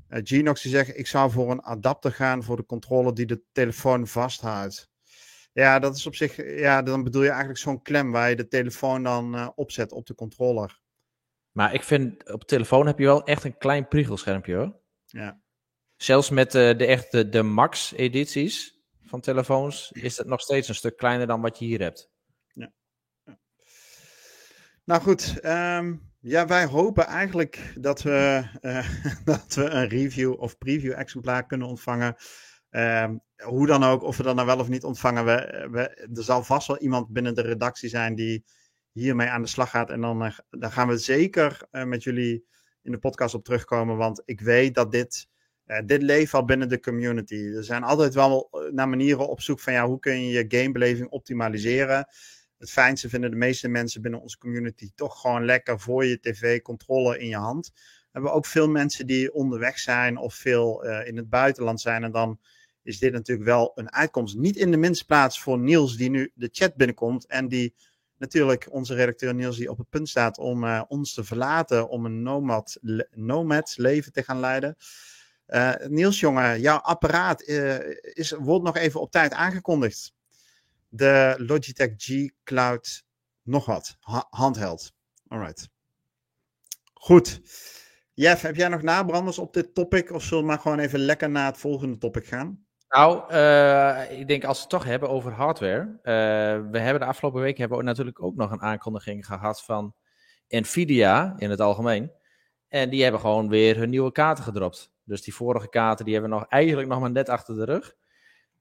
Speaker 1: Uh, Genox die zegt, ik zou voor een adapter gaan voor de controller die de telefoon vasthoudt. Ja, dat is op zich, ja, dan bedoel je eigenlijk zo'n klem waar je de telefoon dan uh, opzet op de controller.
Speaker 2: Maar ik vind, op telefoon heb je wel echt een klein priegelschermpje hoor.
Speaker 1: Ja.
Speaker 2: Zelfs met de, de echte de Max-edities van telefoons is het nog steeds een stuk kleiner dan wat je hier hebt.
Speaker 1: Ja. Nou goed, ehm, ja, wij hopen eigenlijk dat we, uh, [laughs] dat we een review of preview exemplaar kunnen ontvangen. Um, hoe dan ook, of we dat nou wel of niet ontvangen, we, we, er zal vast wel iemand binnen de redactie zijn die hiermee aan de slag gaat. En dan, uh, dan gaan we zeker met jullie in de podcast op terugkomen, want ik weet dat dit, dit leeft al binnen de community. Er zijn altijd wel naar manieren op zoek van ja, hoe kun je je gamebeleving optimaliseren het fijnste vinden de meeste mensen binnen onze community toch gewoon lekker voor je tv controle in je hand. We hebben ook veel mensen die onderweg zijn of veel uh, in het buitenland zijn. En dan is dit natuurlijk wel een uitkomst. Niet in de minste plaats voor Niels, die nu de chat binnenkomt. En die natuurlijk, onze redacteur Niels, die op het punt staat om ons te verlaten. Om een nomad leven te gaan leiden. Uh, Niels, jongen, jouw apparaat is, wordt nog even op tijd aangekondigd de Logitech G Cloud nog wat. Ha handheld. Alright. Goed. Jeff, heb jij nog nabranders op dit topic? Of zullen we maar gewoon even lekker naar het volgende topic gaan?
Speaker 2: Nou, uh, ik denk als we het toch hebben over hardware. We hebben de afgelopen week hebben we natuurlijk ook nog een aankondiging gehad van Nvidia in het algemeen. En die hebben gewoon weer hun nieuwe kaarten gedropt. Dus die vorige kaarten die hebben we nog eigenlijk nog maar net achter de rug.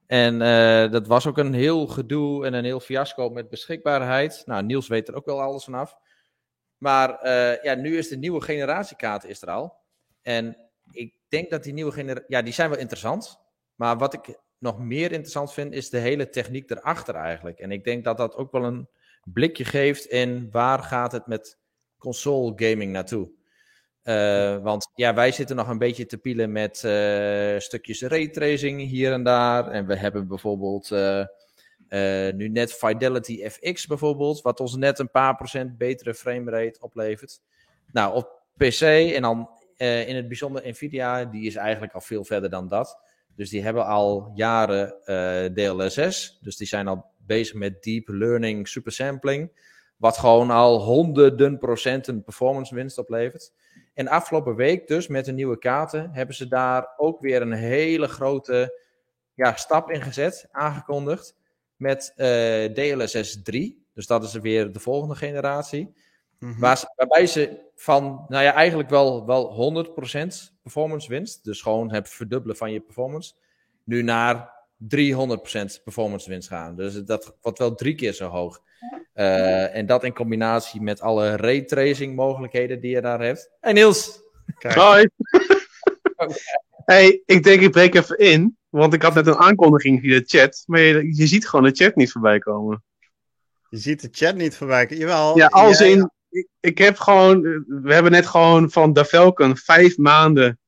Speaker 2: En uh, dat was ook een heel gedoe en een heel fiasco met beschikbaarheid. Nou, Niels weet er ook wel alles vanaf. Maar uh, ja, nu is de nieuwe generatiekaart is er al. En ik denk dat die nieuwe generatie... Ja, die zijn wel interessant. Maar wat ik nog meer interessant vind, is de hele techniek erachter eigenlijk. En ik denk dat dat ook wel een blikje geeft in waar gaat het met console gaming naartoe. Uh, want ja, wij zitten nog een beetje te pielen met uh, stukjes raytracing hier en daar. En we hebben bijvoorbeeld uh, nu net Fidelity FX bijvoorbeeld, wat ons net een paar procent betere framerate oplevert. Nou, op PC en dan in het bijzonder Nvidia, die is eigenlijk al veel verder dan dat. Dus die hebben al jaren DLSS, dus die zijn al bezig met deep learning supersampling, wat gewoon al honderden procenten performance winst oplevert. En afgelopen week dus met de nieuwe kaarten hebben ze daar ook weer een hele grote ja, stap in gezet, aangekondigd. Met uh, DLSS 3. Dus dat is weer de volgende generatie. Mm-hmm. Waar, waarbij ze van, nou ja, eigenlijk wel, wel 100% performance winst. Dus gewoon het verdubbelen van je performance. Nu naar 300% performance winst gaan. Dus dat wordt wel drie keer zo hoog. Uh, en dat in combinatie met alle raytracing mogelijkheden die je daar hebt. Hey Niels!
Speaker 3: Kijk. Hoi! [laughs] hey, ik denk ik breek even in. Want ik had net een aankondiging via de chat. Maar je, je ziet gewoon de chat niet voorbij komen.
Speaker 1: Je ziet de chat niet voorbij komen? Jawel.
Speaker 3: Ja, als in... Ik, ik, heb gewoon... We hebben net gewoon van Da Falcon vijf maanden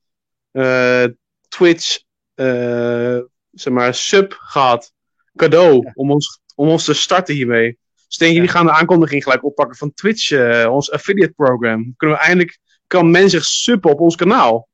Speaker 3: uh, Twitch... Uh, zeg maar, sub gehad. Cadeau. Ja. Om, ons, om ons te starten hiermee. Dus denk jullie gaan de aankondiging gelijk oppakken van Twitch, uh, ons affiliate program. Kunnen we eindelijk, kan men zich suppen op ons kanaal.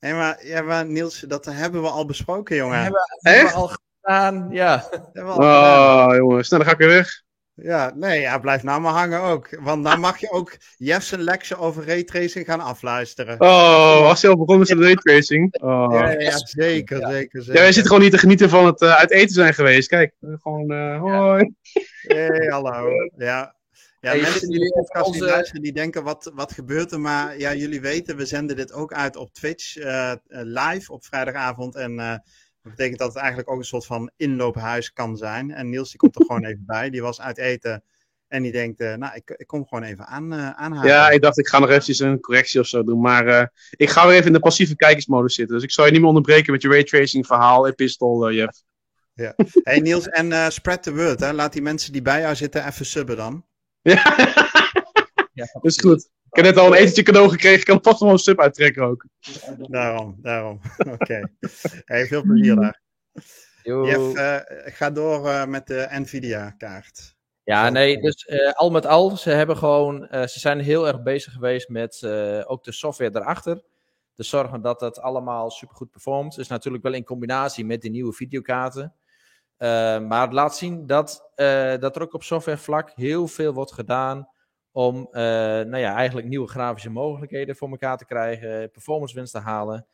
Speaker 1: Nee, maar, ja, maar Niels, dat hebben we al besproken, jongen.
Speaker 2: Hebben, hebben we al gedaan, ja.
Speaker 3: oh, gedaan. jongens, nou, dan ga ik weer weg.
Speaker 1: Ja, nee, ja, blijf nou maar hangen ook. Want dan mag je ook Jeff's lecture over raytracing gaan afluisteren.
Speaker 3: Oh, was je al begonnen met raytracing? Oh.
Speaker 1: Ja, ja, zeker, ja. zeker, zeker.
Speaker 3: Ja, wij zitten gewoon niet te genieten van het uh, uit eten zijn geweest. Kijk, gewoon, uh, hoi.
Speaker 1: Hey, hallo. Ja, ja, hey, mensen die de podcast onze... luisteren, die denken, wat, wat gebeurt er? Maar ja, jullie weten, we zenden dit ook uit op Twitch uh, live op vrijdagavond. En dat betekent dat het eigenlijk ook een soort van inloophuis kan zijn. En Niels die komt er gewoon even bij. Die was uit eten. En die denkt, uh, nou, ik, ik kom gewoon even aan, uh, aanhalen.
Speaker 3: Ja, ik dacht, ik ga nog eventjes een correctie of zo doen. Maar uh, ik ga weer even in de passieve kijkersmodus zitten. Dus ik zal je niet meer onderbreken met je raytracing verhaal, epistel, Jeff.
Speaker 1: Ja. Hey Niels, en spread the word. Hè? Laat die mensen die bij jou zitten even subben dan.
Speaker 3: Ja, [laughs] ja dat is goed. Ik heb net al een etentje cadeau gekregen. Ik kan vast nog een sub uittrekken ook.
Speaker 1: Daarom, daarom. [laughs] Oké. Okay. Hey, veel plezier daar. Jeff, uh, ga door uh, met de Nvidia-kaart.
Speaker 2: Ja, nee, dus uh, al met al, ze hebben gewoon, ze zijn heel erg bezig geweest met ook de software erachter. Dus zorgen dat dat allemaal supergoed performt. Dus natuurlijk wel in combinatie met die nieuwe videokaarten. maar het laat zien dat, dat er ook op softwarevlak heel veel wordt gedaan om uh, nou ja, eigenlijk nieuwe grafische mogelijkheden voor elkaar te krijgen, performance winst te halen.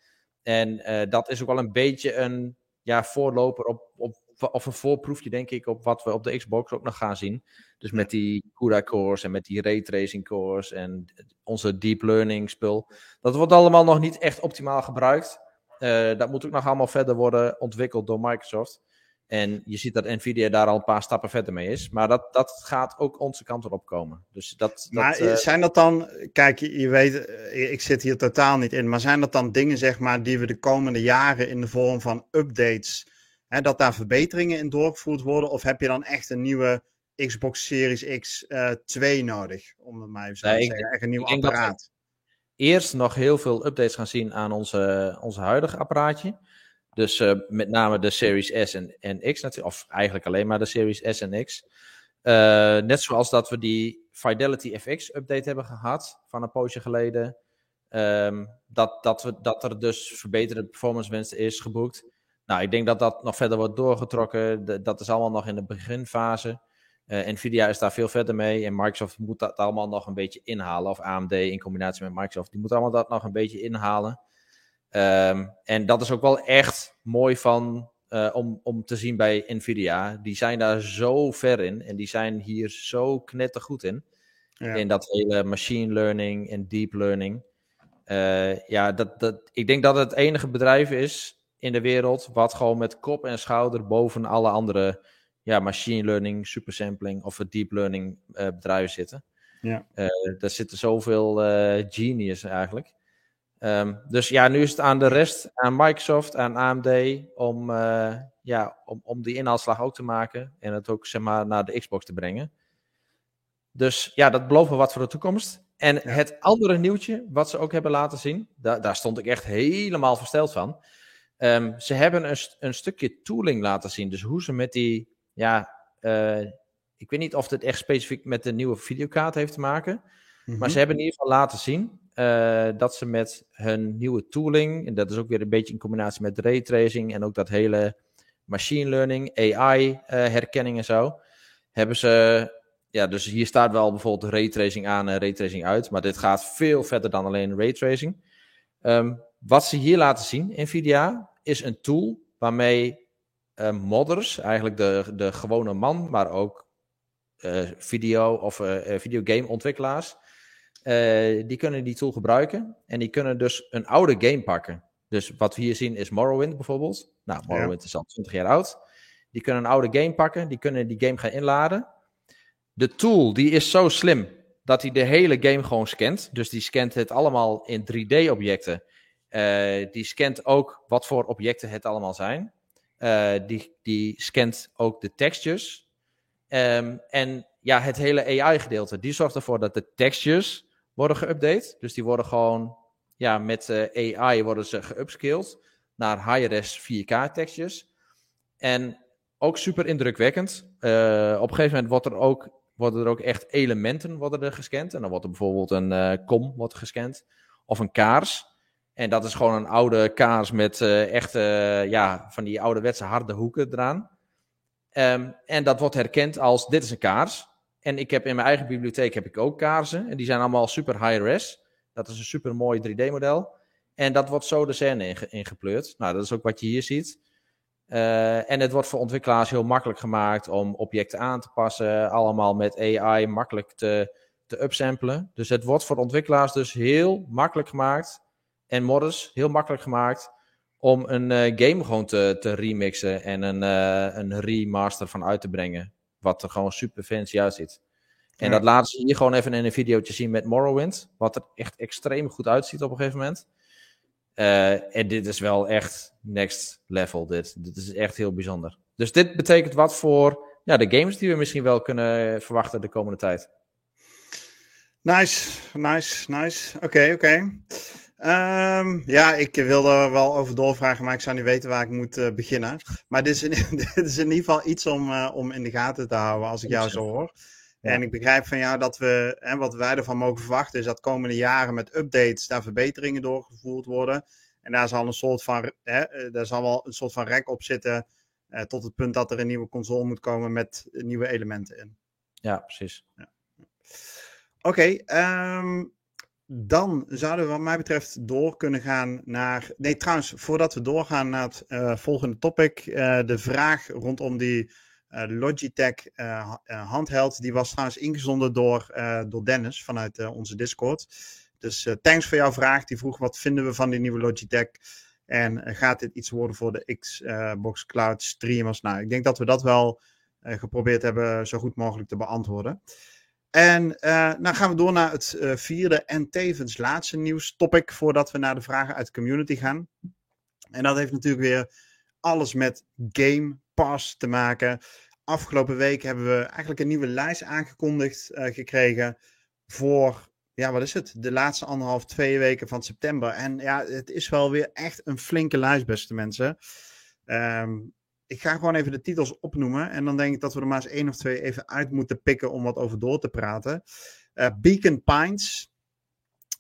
Speaker 2: En uh, dat is ook wel een beetje een ja, voorloper op, op of een voorproefje, denk ik, op wat we op de Xbox ook nog gaan zien. Dus met die CUDA cores en met die raytracing cores en onze deep learning spul. Dat wordt allemaal nog niet echt optimaal gebruikt. Uh, dat moet ook nog allemaal verder worden ontwikkeld door Microsoft. En je ziet dat Nvidia daar al een paar stappen verder mee is. Maar dat, dat gaat ook onze kant erop komen. Dus dat,
Speaker 1: maar
Speaker 2: dat, uh...
Speaker 1: zijn dat dan, kijk, je, weet, eh, ik zit hier totaal niet in. Maar zijn dat dan dingen, zeg maar, die we de komende jaren in de vorm van updates, hè, dat daar verbeteringen in doorgevoerd worden? Of heb je dan echt een nieuwe Xbox Series X uh, 2 nodig? Om het maar even zo nee, te zeggen. Echt een nieuw apparaat.
Speaker 2: Eerst nog heel veel updates gaan zien aan onze, onze huidige apparaatje. Dus uh, met name de Series S en, en X natuurlijk, of eigenlijk alleen maar de Series S en X. Uh, net zoals dat we die Fidelity FX update hebben gehad van een poosje geleden. Um, dat, dat, we, dat er dus verbeterde performance winst is geboekt. Nou, ik denk dat dat nog verder wordt doorgetrokken. Dat is allemaal nog in de beginfase. Uh, Nvidia is daar veel verder mee en Microsoft moet dat allemaal nog een beetje inhalen. Of AMD in combinatie met Microsoft, die moet allemaal dat nog een beetje inhalen. Um, en dat is ook wel echt mooi van, uh, om, om te zien bij Nvidia. Die zijn daar zo ver in en die zijn hier zo knettergoed in. Ja. In dat hele machine learning en deep learning. Uh, ja, dat, dat, ik denk dat het enige bedrijf is in de wereld wat gewoon met kop en schouder boven alle andere ja, machine learning, supersampling of deep learning uh, bedrijven zitten.
Speaker 1: Ja.
Speaker 2: Daar zitten zoveel genius eigenlijk. Um, dus ja, nu is het aan de rest, aan Microsoft, aan AMD, om, uh, ja, om, om die inhaalslag ook te maken en het ook zeg maar, naar de Xbox te brengen. Dus ja, dat beloven wat voor de toekomst. En ja. het andere nieuwtje, wat ze ook hebben laten zien, da daar stond ik echt helemaal versteld van. Um, ze hebben een, een, stukje tooling laten zien. Dus hoe ze met die, ja, uh, ik weet niet of het echt specifiek met de nieuwe videokaart heeft te maken. -hmm. Maar ze hebben in ieder geval laten zien uh, dat ze met hun nieuwe tooling, en dat is ook weer een beetje in combinatie met raytracing en ook dat hele machine learning, AI uh, herkenning en zo, hebben ze, ja, dus hier staat wel bijvoorbeeld raytracing aan en raytracing uit, maar dit gaat veel verder dan alleen raytracing. Um, wat ze hier laten zien, NVIDIA, is een tool waarmee uh, modders, eigenlijk de, de gewone man, maar ook video- of videogame ontwikkelaars, uh, die kunnen die tool gebruiken en die kunnen dus een oude game pakken. Dus wat we hier zien is Morrowind bijvoorbeeld. Nou, Morrowind ja. is al 20 jaar oud. Die kunnen een oude game pakken, die kunnen die game gaan inladen. De tool die is zo slim dat hij de hele game gewoon scant. Dus die scant het allemaal in 3D-objecten. Uh, die scant ook wat voor objecten het allemaal zijn. Uh, die, die scant ook de textures. Um, en ja, het hele AI-gedeelte, die zorgt ervoor dat de textures worden geüpdate. Dus die worden gewoon, ja, met uh, AI worden ze geupscaled naar high-res 4K tekstjes. En ook super indrukwekkend. Uh, op een gegeven moment wordt er ook, worden er ook echt elementen worden er gescand. En dan wordt er bijvoorbeeld een uh, kom wordt gescand. Of een kaars. En dat is gewoon een oude kaars met echte, ja, van die ouderwetse harde hoeken eraan. Um, en dat wordt herkend als, dit is een kaars. En ik heb in mijn eigen bibliotheek heb ik ook kaarsen. En die zijn allemaal super high-res. Dat is een super mooi 3D-model. En dat wordt zo de scène inge ingepleurd. Nou, dat is ook wat je hier ziet. Uh, en het wordt voor ontwikkelaars heel makkelijk gemaakt om objecten aan te passen. Allemaal met AI makkelijk te, te upsamplen. Dus het wordt voor ontwikkelaars dus heel makkelijk gemaakt. En modders heel makkelijk gemaakt. Om een uh, game gewoon te, te remixen en een, uh, een remaster van uit te brengen. Wat er gewoon super fancy uitziet. En ja. dat laten ze hier gewoon even in een videootje zien met Morrowind. Wat er echt extreem goed uitziet op een gegeven moment. Uh, en dit is wel echt next level. Dit, dit is echt heel bijzonder. Dus dit betekent wat voor ja, de games die we misschien wel kunnen verwachten de komende tijd.
Speaker 1: Nice, nice, nice. Oké, okay, oké. Okay. Um, ja, ik wilde er wel over doorvragen, maar ik zou niet weten waar ik moet uh, beginnen. Maar dit is, in, [laughs] dit is in ieder geval iets om, uh, om in de gaten te houden als ik jou zo hoor. Ja. En ik begrijp van jou dat we, en wat wij ervan mogen verwachten, is dat komende jaren met updates daar verbeteringen doorgevoerd worden. En daar zal een soort van, hè, daar zal wel een soort van rek op zitten, uh, tot het punt dat er een nieuwe console moet komen met nieuwe elementen in.
Speaker 2: Ja, precies. Ja.
Speaker 1: Oké, okay, um, dan zouden we wat mij betreft door kunnen gaan naar... Nee, trouwens, voordat we doorgaan naar het uh, volgende topic. Uh, de vraag rondom die uh, Logitech handheld, die was trouwens ingezonden door, door Dennis vanuit onze Discord. Dus thanks voor jouw vraag. Die vroeg wat vinden we van die nieuwe Logitech? En gaat dit iets worden voor de Xbox Cloud streamers? Nou, ik denk dat we dat wel geprobeerd hebben zo goed mogelijk te beantwoorden. En uh, nou gaan we door naar het uh, vierde en tevens laatste nieuwstopic voordat we naar de vragen uit de community gaan. En dat heeft natuurlijk weer alles met Game Pass te maken. Afgelopen week hebben we eigenlijk een nieuwe lijst aangekondigd uh, gekregen voor, ja wat is het, de laatste anderhalf, twee weken van september. En ja, het is wel weer echt een flinke lijst, beste mensen. Um, ik ga gewoon even de titels opnoemen. En dan denk ik dat we er maar eens één of twee even uit moeten pikken om wat over door te praten. Uh, Beacon Pines.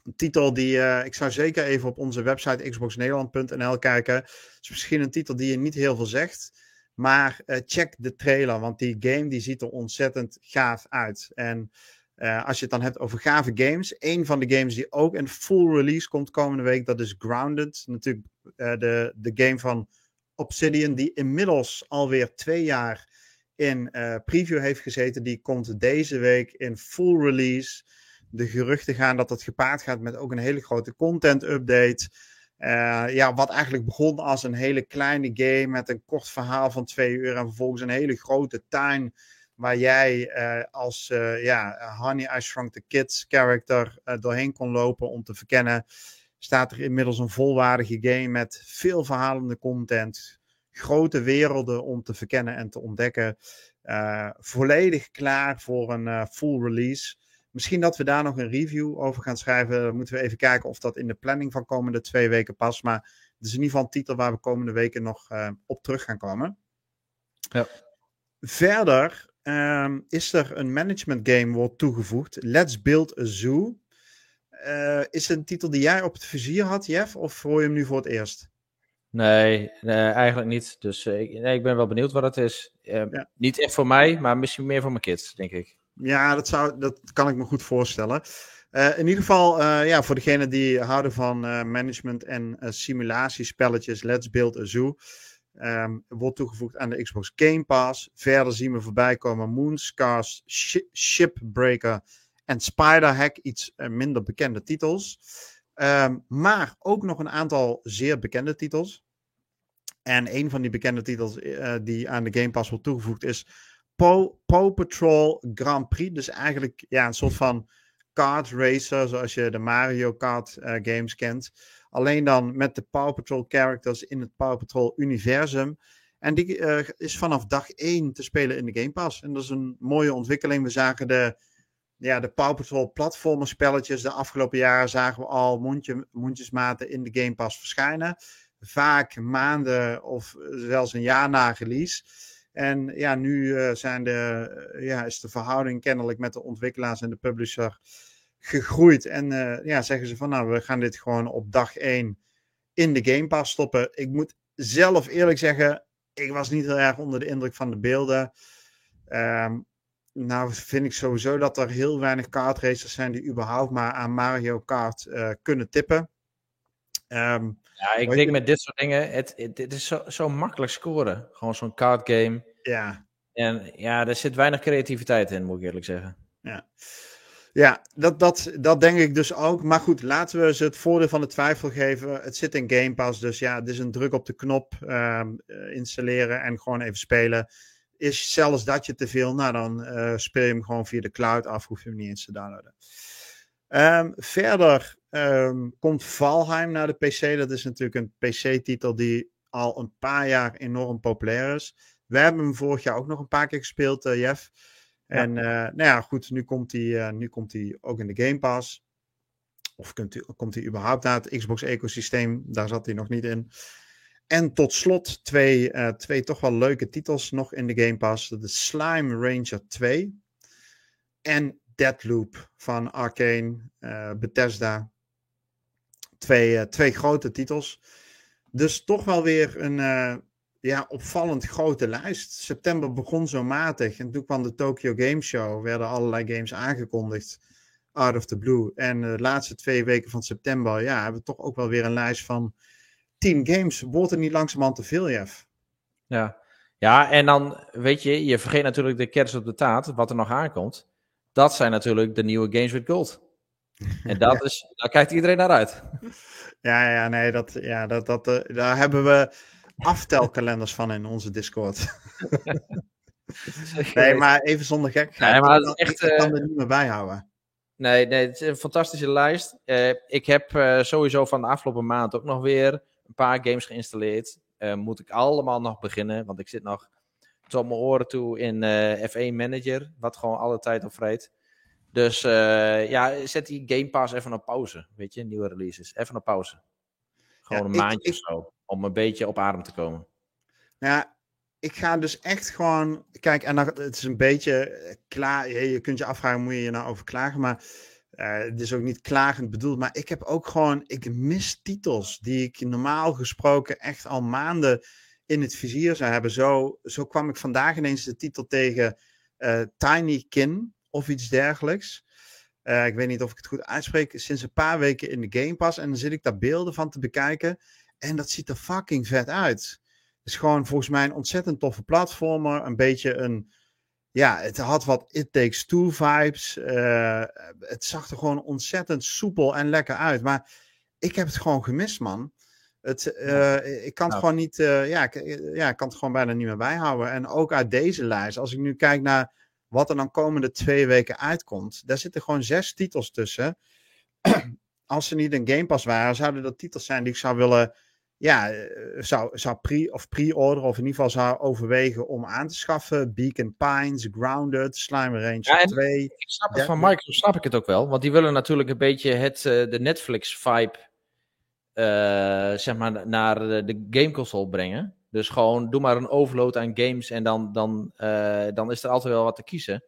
Speaker 1: Een titel die uh, ik zou zeker even op onze website xboxnederland.nl kijken. Is misschien een titel die je niet heel veel zegt. Maar uh, check de trailer, want die game die ziet er ontzettend gaaf uit. En als je het dan hebt over gave games. Een van de games die ook in full release komt komende week, dat is Grounded. Natuurlijk de, de game van Obsidian, die inmiddels alweer twee jaar in uh, preview heeft gezeten, die komt deze week in full release. De geruchten gaan dat het gepaard gaat met ook een hele grote content update. Uh, ja, wat eigenlijk begon als een hele kleine game met een kort verhaal van twee uur en vervolgens een hele grote tuin waar jij uh, als ja, Honey I Shrunk the Kids character doorheen kon lopen om te verkennen staat er inmiddels een volwaardige game met veel verhalende content, grote werelden om te verkennen en te ontdekken. Uh, volledig klaar voor een uh, full release. Misschien dat we daar nog een review over gaan schrijven. Dan moeten we even kijken of dat in de planning van komende twee weken past. Maar het is in ieder geval een titel waar we komende weken nog uh, op terug gaan komen.
Speaker 2: Ja.
Speaker 1: Verder um, is er een management game wordt toegevoegd. Let's Build a Zoo. Uh, is het een titel die jij op het vizier had, Jeff? Of hoor je hem nu voor het eerst?
Speaker 2: Nee, nee eigenlijk niet. Dus uh, ik, nee, ik ben wel benieuwd wat het is. Uh, ja. Niet echt voor mij, maar misschien meer voor mijn kids, denk ik.
Speaker 1: Ja, dat, zou, dat kan ik me goed voorstellen. in ieder geval, ja, voor degenen die houden van management en simulatiespelletjes, Let's Build a Zoo. Um, wordt toegevoegd aan de Xbox Game Pass. Verder zien we voorbij komen Moonscars, Sh Shipbreaker en Spider-Hack, iets uh, minder bekende titels. Um, maar ook nog een aantal zeer bekende titels. En een van die bekende titels uh, die aan de Game Pass wordt toegevoegd is Paw, Patrol Grand Prix. Dus eigenlijk ja, een soort van kart racer, zoals je de Mario Kart uh, games kent. Alleen dan met de Paw Patrol characters in het Paw Patrol universum. En die is vanaf dag 1 te spelen in de Game Pass. En dat is een mooie ontwikkeling. We zagen de ja, de Paw Patrol platformerspelletjes de afgelopen jaren zagen we al mondje, mondjesmaten in de Game Pass verschijnen. Vaak maanden of zelfs een jaar na release. En ja, nu uh, zijn de, uh, ja, is de verhouding kennelijk met de ontwikkelaars en de publisher gegroeid. En ja, zeggen ze van nou, we gaan dit gewoon op dag 1 in de Game Pass stoppen. Ik moet zelf eerlijk zeggen, ik was niet heel erg onder de indruk van de beelden. Um, nou vind ik sowieso dat er heel weinig kartracers zijn die überhaupt maar aan Mario Kart uh, kunnen tippen.
Speaker 2: Um, ja, ik denk je... met dit soort dingen, het, het, het is zo, zo makkelijk scoren. Gewoon zo'n card game.
Speaker 1: Ja.
Speaker 2: En ja, er zit weinig creativiteit in, moet ik eerlijk zeggen.
Speaker 1: Ja, ja dat, dat, dat denk ik dus ook. Maar goed, laten we ze het voordeel van de twijfel geven. Het zit in Game Pass, dus ja, het is een druk op de knop um, installeren en gewoon even spelen. Is zelfs dat je te veel, nou dan uh, speel je hem gewoon via de cloud af, hoef je hem niet eens te downloaden. Um, verder um, komt Valheim naar de PC. Dat is natuurlijk een PC-titel die al een paar jaar enorm populair is. We hebben hem vorig jaar ook nog een paar keer gespeeld, uh, Jeff. En ja. Uh, nou ja, goed, nu komt hij nu komt hij ook in de Game Pass. Of kunt komt hij überhaupt naar het Xbox-ecosysteem? Daar zat hij nog niet in. En tot slot twee, uh, twee toch wel leuke titels nog in de Game Pass. De Slime Ranger 2 en Deadloop van Arcane, uh, Bethesda. Twee, uh, twee grote titels. Dus toch wel weer een ja, opvallend grote lijst. September begon zo matig en toen kwam de Tokyo Game Show. werden allerlei games aangekondigd. out of the blue. En de laatste twee weken van september, ja, hebben we toch ook wel weer een lijst van 10 games. Wordt er niet langzamerhand te veel, Jeff?
Speaker 2: Ja. ja, en dan weet je, je vergeet natuurlijk de kerst op de taart, wat er nog aankomt. Dat zijn natuurlijk de nieuwe Games with Gold. [laughs] En dat is, daar kijkt iedereen naar uit.
Speaker 1: Ja, ja, nee, dat, ja, dat, dat, uh, daar hebben we aftelkalenders van in onze Discord. [laughs] nee, maar even zonder gek.
Speaker 2: Nee, maar echt,
Speaker 1: ik kan er niet meer bij houden.
Speaker 2: Nee, nee, het is een fantastische lijst. Uh, ik heb uh, sowieso van de afgelopen maand ook nog weer een paar games geïnstalleerd. Uh, moet ik allemaal nog beginnen, want ik zit nog tot mijn oren toe in F1 Manager, wat gewoon alle tijd op vreet. Dus ja, zet die Game Pass even op pauze, weet je, nieuwe releases. Even op pauze. Gewoon ja, een maandje ik, of zo, om een beetje op adem te komen.
Speaker 1: Ja, ik ga dus echt gewoon. Kijk, en dan, het is een beetje klaar. Je kunt je afvragen, moet je je nou over klagen? Maar uh, het is ook niet klagend bedoeld. Maar ik heb ook gewoon. Ik mis titels die ik normaal gesproken echt al maanden in het vizier zou hebben. Zo, zo kwam ik vandaag ineens de titel tegen uh, Tiny Kin of iets dergelijks. Uh, ik weet niet of ik het goed uitspreek. Sinds een paar weken in de Game Pass. En dan zit ik daar beelden van te bekijken. En dat ziet er fucking vet uit is gewoon volgens mij een ontzettend toffe platformer. Een beetje een. Ja, het had wat It Takes Two vibes. Uh, het zag er gewoon ontzettend soepel en lekker uit. Maar ik heb het gewoon gemist, man. Het, uh, ik kan het nou. gewoon niet. Uh, ja, ik, ja, ik kan het gewoon bijna niet meer bijhouden. En ook uit deze lijst, als ik nu kijk naar wat er dan komende twee weken uitkomt, daar zitten gewoon zes titels tussen. [clears throat] als ze niet een Game Pass waren, zouden dat titels zijn die ik zou willen ja, eh, zou, zou pre- of pre-order of in ieder geval zou overwegen om aan te schaffen. Beacon Pines, Grounded, Slime Range ja, 2.
Speaker 2: Ik snap het van Microsoft, snap ik het ook wel. Want die willen natuurlijk een beetje het, uh, de Netflix-vibe uh, zeg maar, naar de, gameconsole brengen. Dus gewoon doe maar een overload aan games en dan, dan, uh, dan is er altijd wel wat te kiezen.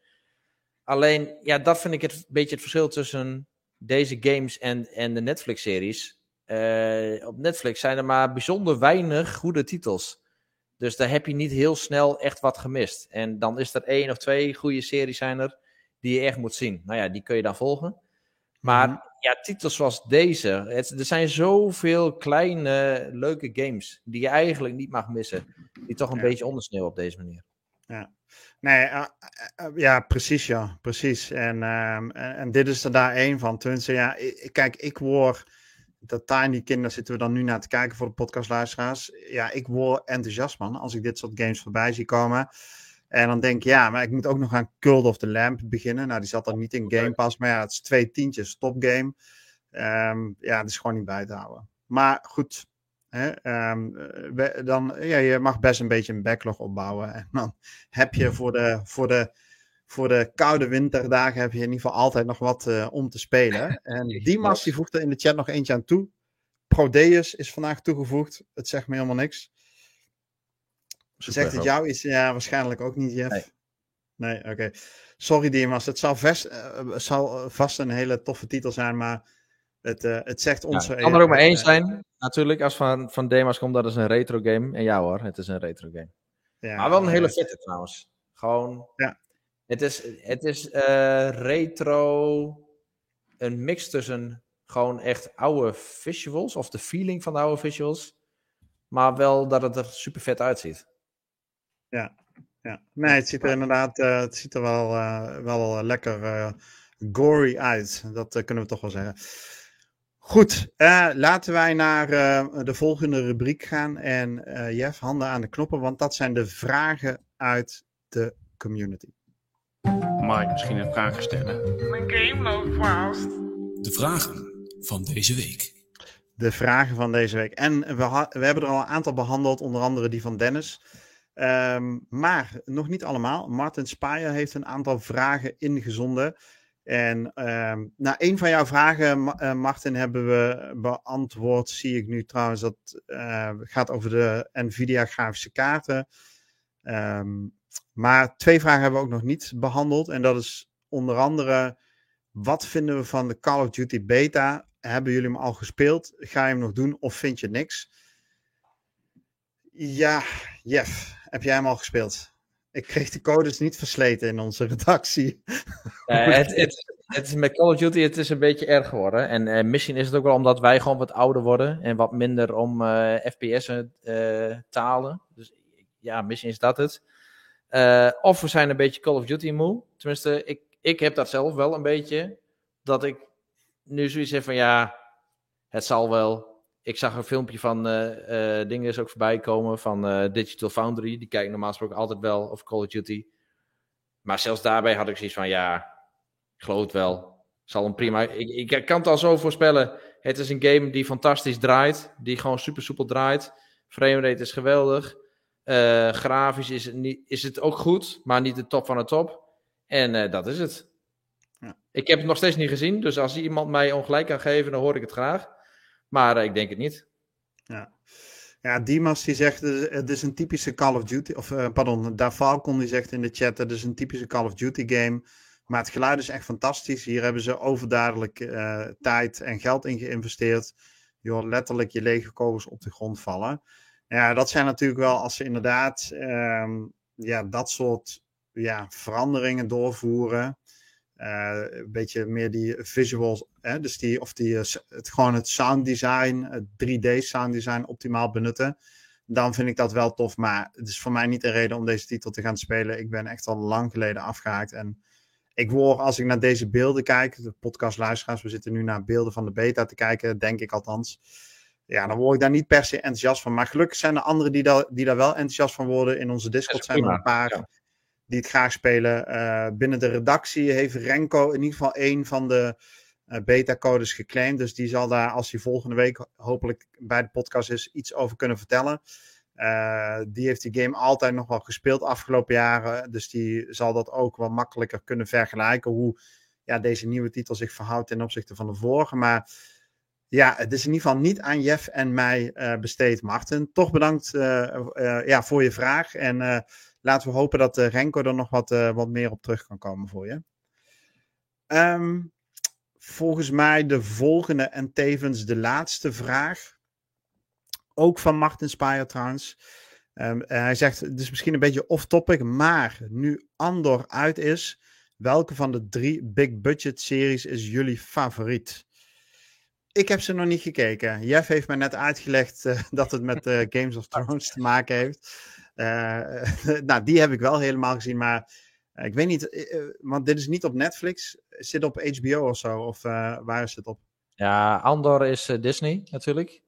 Speaker 2: Alleen, ja, dat vind ik het beetje het verschil tussen deze games en, en de Netflix-series. Uh, op Netflix zijn er maar bijzonder weinig goede titels. Dus daar heb je niet heel snel echt wat gemist. En dan is er één of twee goede series zijn er die je echt moet zien. Nou ja, die kun je dan volgen. Maar mm-hmm. ja, titels zoals deze. Het, er zijn zoveel kleine, leuke games die je eigenlijk niet mag missen. Die toch een ja. beetje ondersneeuwen op deze manier.
Speaker 1: Ja. Nee, uh, uh, ja, precies, ja, precies. En, en, en, dit is er daar één van. Tenminste, ja, ik, kijk, ik word dat Tiny Kinder zitten we dan nu naar te kijken voor de podcastluisteraars. Ja, ik word enthousiast man als ik dit soort games voorbij zie komen. En dan denk ik, ja, maar ik moet ook nog aan Cult of the Lamp beginnen. Nou, die zat dan niet in Game Pass, maar ja, het is twee tientjes, topgame. Um, ja, het is gewoon niet bij te houden. Maar goed, hè, um, we, dan, ja, je mag best een beetje een backlog opbouwen. [laughs] En dan heb je voor de, voor de voor de koude winterdagen heb je in ieder geval altijd nog wat uh, om te spelen. [laughs] En Dimas die voegt er in de chat nog eentje aan toe. Prodeus is vandaag toegevoegd. Het zegt me helemaal niks. Super, zegt het jou iets? Ja, waarschijnlijk ook niet, Jeff. Nee, nee oké. Okay. Sorry Dimas, het zal, vast, uh, zal vast een hele toffe titel zijn, maar het, uh, het zegt ons...
Speaker 2: Ja, het kan er ook maar één zijn, natuurlijk. Als van, van Demas komt, dat is een retro game. En ja hoor, het is een retro game. Ja, maar wel een hele vette trouwens. Gewoon...
Speaker 1: Ja.
Speaker 2: Het is, het is uh, retro, een mix tussen gewoon echt oude visuals, of de feeling van de oude visuals, maar wel dat het er super vet uitziet.
Speaker 1: Ja, ja. nee, het ziet er inderdaad uh, het ziet er wel, uh, wel lekker gory uit. Dat kunnen we toch wel zeggen. Goed, laten wij naar de volgende rubriek gaan. En Jeff, handen aan de knoppen, want dat zijn de vragen uit de community.
Speaker 4: Ik misschien een vraag stellen?
Speaker 5: Mijn game loopt vast.
Speaker 4: De vragen van deze week.
Speaker 1: De vragen van deze week. En we, we hebben er al een aantal behandeld, onder andere die van Dennis. Um, maar nog niet allemaal. Martin Spaaier heeft een aantal vragen ingezonden. En um, nou, een van jouw vragen, uh, Martin, hebben we beantwoord. Zie ik nu trouwens dat uh, gaat over de Nvidia grafische kaarten. Um, maar twee vragen hebben we ook nog niet behandeld. En dat is onder andere, wat vinden we van de Call of Duty beta? Hebben jullie hem al gespeeld? Ga je hem nog doen of vind je niks? Ja, Jeff, heb jij hem al gespeeld? Ik kreeg de codes niet versleten in onze redactie.
Speaker 2: Uh, [laughs] het, het, het is met Call of Duty het is een beetje erg geworden. En eh, misschien is het ook wel omdat wij gewoon wat ouder worden en wat minder om eh, FPS'en eh, talen. Dus ja, misschien is dat het. Eh, of we zijn een beetje Call of Duty moe. Tenminste, ik, ik heb dat zelf wel een beetje. Dat ik nu zoiets heb van ja, het zal wel. Ik zag een filmpje van eh, dingen is ook voorbij komen van Digital Foundry. Die kijken normaal gesproken altijd wel of Call of Duty. Maar zelfs daarbij had ik zoiets van ja, ik geloof het wel. Zal een prima. Ik, ik kan het al zo voorspellen. Het is een game die fantastisch draait. Die gewoon super soepel draait. Framerate is geweldig. Eh, grafisch is het, niet, is het ook goed, maar niet de top van de top. En eh, dat is het.
Speaker 1: Ja.
Speaker 2: Ik heb het nog steeds niet gezien, dus als iemand mij ongelijk kan geven, dan hoor ik het graag. Maar eh, ik denk het niet.
Speaker 1: Ja. Ja, Dimas die zegt, het is een typische Call of Duty, of pardon, Daar Falcon die zegt in de chat, het is een typische Call of Duty game. Maar het geluid is echt fantastisch. Hier hebben ze overduidelijk tijd en geld in geïnvesteerd. Je hoort letterlijk je lege kogels op de grond vallen. Ja, dat zijn natuurlijk wel als ze inderdaad ehm, ja, dat soort ja, veranderingen doorvoeren. Eh, een beetje meer die visuals, hè, dus die, of die, eh, het, gewoon het sound design, het 3D sound design optimaal benutten. Dan vind ik dat wel tof, maar het is voor mij niet een reden om deze titel te gaan spelen. Ik ben echt al lang geleden afgehaakt en ik word, als ik naar deze beelden kijk, de podcastluisteraars, we zitten nu naar beelden van de beta te kijken, denk ik althans. Ja, dan word ik daar niet per se enthousiast van. Maar gelukkig zijn er anderen die daar, die daar wel enthousiast van worden. In onze Discord
Speaker 2: is
Speaker 1: zijn er een paar
Speaker 2: ja.
Speaker 1: die het graag spelen. Eh, binnen de redactie heeft Renko in ieder geval één van de eh, beta-codes geclaimd. Dus die zal daar, als hij volgende week hopelijk bij de podcast is, iets over kunnen vertellen. Eh, die heeft die game altijd nog wel gespeeld afgelopen jaren. Dus die zal dat ook wel makkelijker kunnen vergelijken. Hoe ja, deze nieuwe titel zich verhoudt ten opzichte van de vorige. Maar ja, het is in ieder geval niet aan Jeff en mij eh, besteed, Martin. Toch bedankt eh, eh, ja, voor je vraag. En laten we hopen dat Renko er nog wat, wat meer op terug kan komen voor je. Ehm, volgens mij de volgende en tevens de laatste vraag. Ook van Martin Spire trouwens. Ehm, eh, hij zegt, het is misschien een beetje off-topic, maar nu Andor uit is, welke van de drie big budget series is jullie favoriet? Ik heb ze nog niet gekeken. Jeff heeft mij net uitgelegd eh, [laughs] dat het met eh, Games of [laughs] Thrones te maken heeft. Eh, [laughs] nou, die heb ik wel helemaal gezien, maar ik weet niet, want dit is niet op Netflix. Zit op HBO of zo? Of waar is het op?
Speaker 2: Ja, Andor is Disney natuurlijk.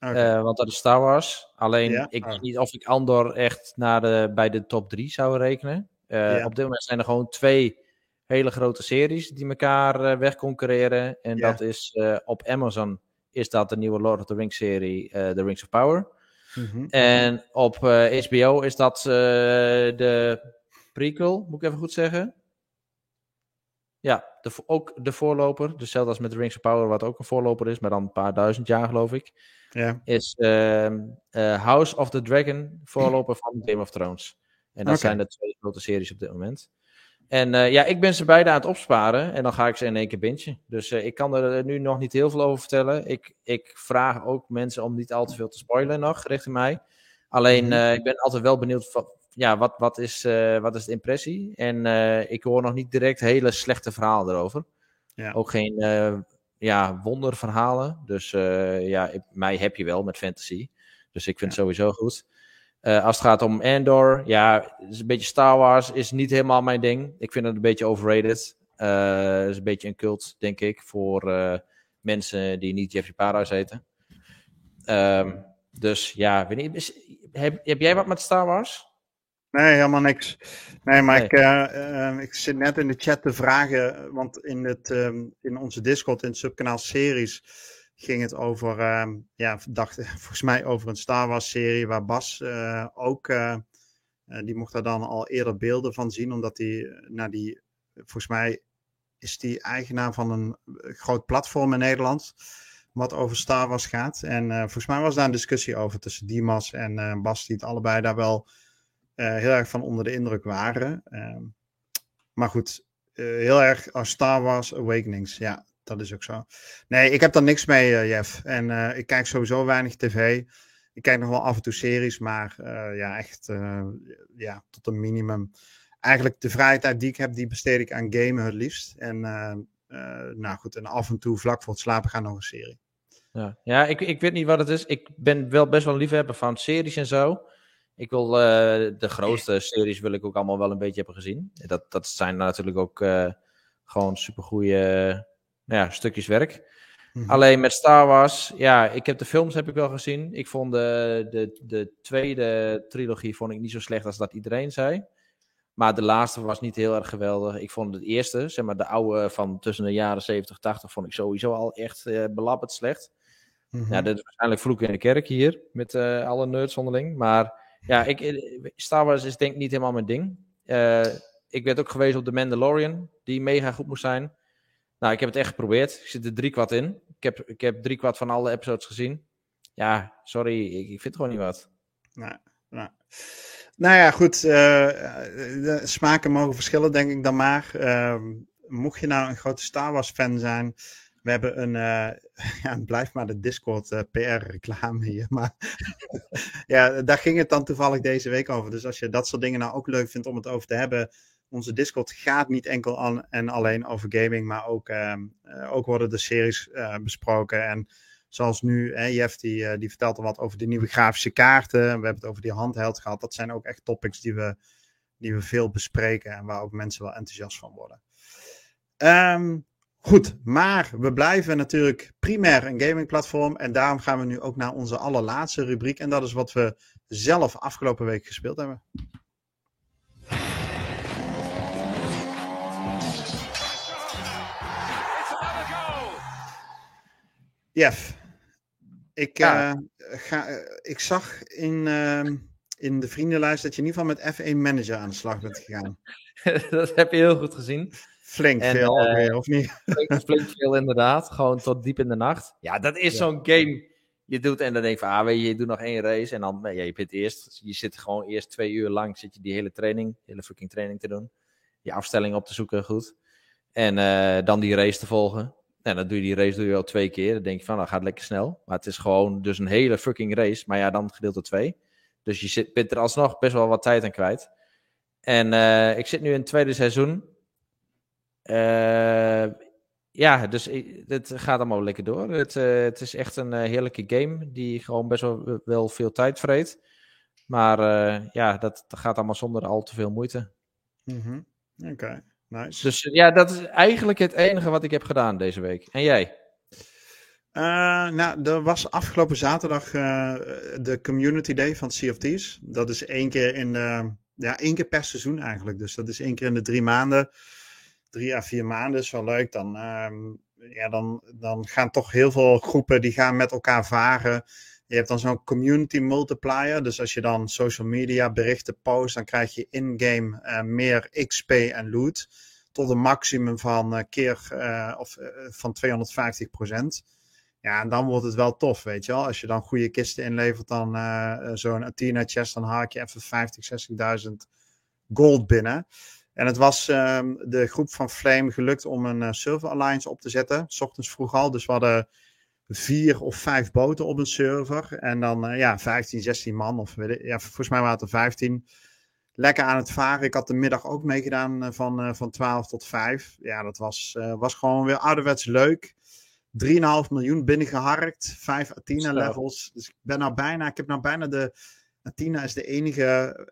Speaker 2: Want dat is Star Wars. Alleen,
Speaker 1: Ja?
Speaker 2: ik
Speaker 1: Oh.
Speaker 2: weet niet of ik Andor echt naar de, bij de top 3 zou rekenen.
Speaker 1: Ja.
Speaker 2: Op dit moment zijn er gewoon twee hele grote series die elkaar eh, wegconcurreren. En
Speaker 1: Ja.
Speaker 2: dat is eh, op Amazon is dat de nieuwe Lord of the Rings serie eh The Rings of Power.
Speaker 1: Mhm.
Speaker 2: En op HBO is dat de prequel, moet ik even goed zeggen. Ja, de, ook de voorloper. Dus hetzelfde als met The Rings of Power, wat ook een voorloper is, maar dan een paar duizend jaar geloof ik.
Speaker 1: Ja.
Speaker 2: Is ehm, eh, House of the Dragon, voorloper van Game of Thrones. En dat zijn de twee grote series op dit moment. En eh, ja, ik ben ze beide aan het opsparen en dan ga ik ze in één keer bingen. Dus eh, ik kan er nu nog niet heel veel over vertellen. Ik, ik vraag ook mensen om niet al te veel te spoilen nog richting mij. Alleen,
Speaker 1: Mhm.
Speaker 2: eh, ik ben altijd wel benieuwd van, ja, wat, wat, is, eh, wat is de impressie? En eh, ik hoor nog niet direct hele slechte verhalen erover.
Speaker 1: Ja.
Speaker 2: Ook geen eh, ja, wonderverhalen. Dus eh, ja, ik- mij heb je wel met fantasy. Dus ik vind het sowieso goed. Eh, als het gaat om Andor, ja, is een beetje Star Wars, is niet helemaal mijn ding. Ik vind het een beetje overrated. Het is een beetje een cult, denk ik, voor eh, mensen die niet Jeffrey Paradise heten. Ehm, dus ja, weet niet, is- heb, heb jij wat met Star Wars?
Speaker 1: Nee, helemaal niks. Nee, maar
Speaker 2: Nee.
Speaker 1: Ik, ik zit net in de chat te vragen, want in, het, ehm, in onze Discord, in het subkanaal series, ging het over, ehm, ja, dacht, [laughs] volgens mij over een Star Wars serie waar Bas eh, ook, eh, eh, die mocht daar dan al eerder beelden van zien, omdat eh, nou die, volgens mij is die eigenaar van een groot platform in Nederland, wat over Star Wars gaat. En volgens mij was daar een discussie over tussen Dimas en Bas, die het allebei daar wel heel erg van onder de indruk waren. Ehm, maar goed, heel erg als Star Wars Awakenings. Ja, dat is ook zo. Nee, ik heb daar niks mee, eh, Jeff. En eh, ik kijk sowieso weinig tv. Ik kijk nog wel af en toe series, maar eh, ja, echt ja, tot een minimum. Eigenlijk de vrije tijd die ik heb, die besteed ik aan gamen het liefst. En nou goed, en af en toe vlak voor het slapen gaan nog een serie.
Speaker 2: Ja, ja ik, ik weet niet wat het is. Ik ben wel best wel een liefhebber van series en zo. Ik wil de grootste series wil ik ook allemaal wel een beetje hebben gezien. Dat, dat zijn natuurlijk ook gewoon supergoeie ja, stukjes werk. Mhm. Alleen met Star Wars, ja, ik heb de films heb ik wel gezien. Ik vond de, de, de tweede trilogie vond ik niet zo slecht als dat iedereen zei. Maar de laatste was niet heel erg geweldig. Ik vond het eerste, zeg maar de oude van tussen de jaren 70 80, vond ik sowieso al echt uh, belabberd slecht. Mm Ja, dat is waarschijnlijk vloeken in de kerk hier, met uh, alle nerds onderling. Maar ja, ik, eh, Star Wars is denk ik niet helemaal mijn ding. Uh, ik werd ook gewezen op The Mandalorian, die mega goed moest zijn. Nou, ik heb het echt geprobeerd. Ik zit er drie kwart in. Ik heb, ik heb drie kwart van alle episodes gezien. Ja, sorry, ik, ik vind het gewoon niet wat.
Speaker 1: Nou, nou. nou ja, goed. Uh, de smaken mogen verschillen, denk ik dan maar. Uh, mocht je nou een grote Star Wars fan zijn, we hebben een, uh, [laughs] ja, blijf maar de Discord uh, PR-reclame hier. Maar [laughs] ja, daar ging het dan toevallig deze week over. Dus als je dat soort dingen nou ook leuk vindt om het over te hebben, onze Discord gaat niet enkel aan en alleen over gaming, maar ook, uh, ook worden de series uh, besproken. En zoals nu, hè, Jeff die, uh, die vertelt er wat over de nieuwe grafische kaarten. We hebben het over die handheld gehad. Dat zijn ook echt topics die we, die we veel bespreken en waar ook mensen wel enthousiast van worden. Um, goed, maar we blijven natuurlijk primair een gamingplatform. En daarom gaan we nu ook naar onze allerlaatste rubriek. En dat is wat we zelf afgelopen week gespeeld hebben. Jeff, ik, uh, ga, uh, ik zag in, uh, in de vriendenlijst dat je in ieder geval met F1 Manager aan de slag bent gegaan. [laughs]
Speaker 2: dat heb je heel goed gezien.
Speaker 1: Flink en, veel alweer, of niet? [laughs]
Speaker 2: flink, flink, veel inderdaad, gewoon tot diep in de nacht. Ja, dat is ja. zo'n game. Je doet en dan denk je van, ah, weet je, je doet nog één race en dan, ja, je bent eerst, je zit gewoon eerst twee uur lang, zit je die hele training, hele fucking training te doen. Je afstelling op te zoeken, goed. En dan die race te volgen. En dan doe je die race doe je al twee keer. Dan denk je van, dat gaat lekker snel. Maar het is gewoon dus een hele fucking race. Maar ja, dan gedeeld door twee. Dus je zit, bent er alsnog best wel wat tijd aan kwijt. En uh, ik zit nu in het tweede seizoen. Uh, ja, dus het gaat allemaal lekker door. Het, uh, het is echt een heerlijke game die gewoon best wel, wel veel tijd vreet. Maar ja, dat, gaat allemaal zonder al te veel moeite.
Speaker 1: -hmm. Oké. Nice.
Speaker 2: Dus ja, dat is eigenlijk het enige wat ik heb gedaan deze week. En jij?
Speaker 1: Uh, nou, er was afgelopen zaterdag uh, de Community Day van Thieves. Dat is één keer in de, ja, één keer per seizoen eigenlijk. Dus dat is één keer in de drie maanden. Drie à vier maanden is wel leuk. Dan, uh, ja, dan, dan gaan toch heel veel groepen die gaan met elkaar varen. Je hebt dan zo'n community multiplier. Dus als je dan social media berichten post, dan krijg je in-game uh, meer XP en loot. Tot een maximum van uh, keer uh, of, van 250% Ja, en dan wordt het wel tof, weet je wel. Als je dan goede kisten inlevert, dan zo'n Athena chest, dan haak je even 50, 60.000 gold binnen. En het was ehm, de groep van Flame gelukt om een server alliance op te zetten. S ochtends vroeg al, dus we hadden vier of vijf boten op een server. En dan uh, ja, 15, 16 man. Of weet ik, ja, volgens mij waren het er 15. Lekker aan het varen. Ik had de middag ook meegedaan uh, van, uh, van 12 tot 5. Ja, dat was, was gewoon weer ouderwets leuk. 3,5 miljoen binnengeharkt. 5 Athena levels. Dus ik ben nou bijna, ik heb nou bijna de. Athena is de enige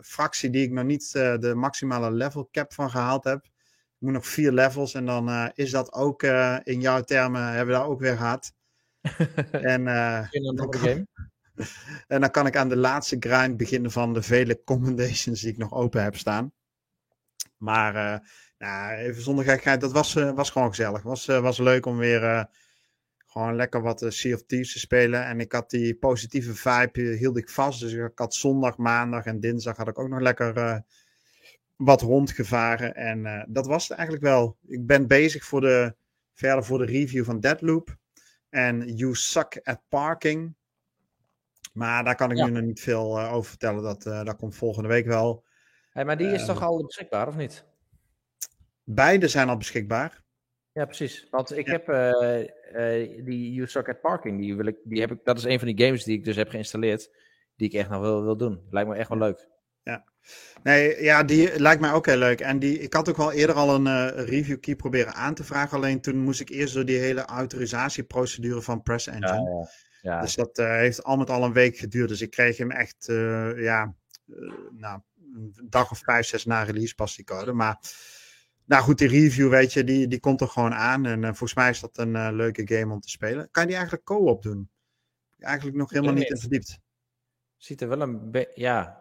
Speaker 1: fractie die ik nog niet de maximale level cap van gehaald heb. Ik moet nog vier levels en dan uh, is dat ook uh, in jouw termen, hebben we daar ook weer gehad. [laughs] en, uh, dan kan, [laughs] en dan kan ik aan de laatste grind beginnen van de vele commendations die ik nog open heb staan. Maar nou, even zonder gekheid, dat was, was gewoon gezellig. Was, was leuk om weer gewoon lekker wat Sea of Thieves te spelen. En ik had die positieve vibe, hield ik vast. Dus ik had zondag, maandag en dinsdag had ik ook nog lekker wat rondgevaren. En uh, dat was het eigenlijk wel. Ik ben bezig voor de, verder voor de review van Deadloop. En You Suck at Parking. Maar daar kan ik ja. nu nog niet veel uh, over vertellen. Dat, uh, dat komt volgende week wel.
Speaker 2: Hey, maar die is toch al beschikbaar, of niet?
Speaker 1: Beide zijn al beschikbaar.
Speaker 2: Ja, precies. Want ik ja. heb die You Suck at Parking. Die wil ik, die heb ik, dat is een van die games die ik dus heb geïnstalleerd. Die ik echt nog wil, wil doen. Lijkt me echt wel leuk.
Speaker 1: Nee, ja, die lijkt mij ook heel leuk. En die, ik had ook wel eerder al een eh, review key proberen aan te vragen. Alleen toen moest ik eerst door die hele autorisatieprocedure van Press Engine.
Speaker 2: ja. ja.
Speaker 1: Dus dat eh, heeft al met al een week geduurd. Dus ik kreeg hem echt, eh, ja, nou, een dag of vijf, zes na release pas die code. Maar, nou goed, die review, weet je, die, die komt er gewoon aan. En volgens mij is dat een leuke game om te spelen. Kan je die eigenlijk co-op doen? Eigenlijk nog helemaal niet in verdiept.
Speaker 2: Ziet er wel een beetje, ja,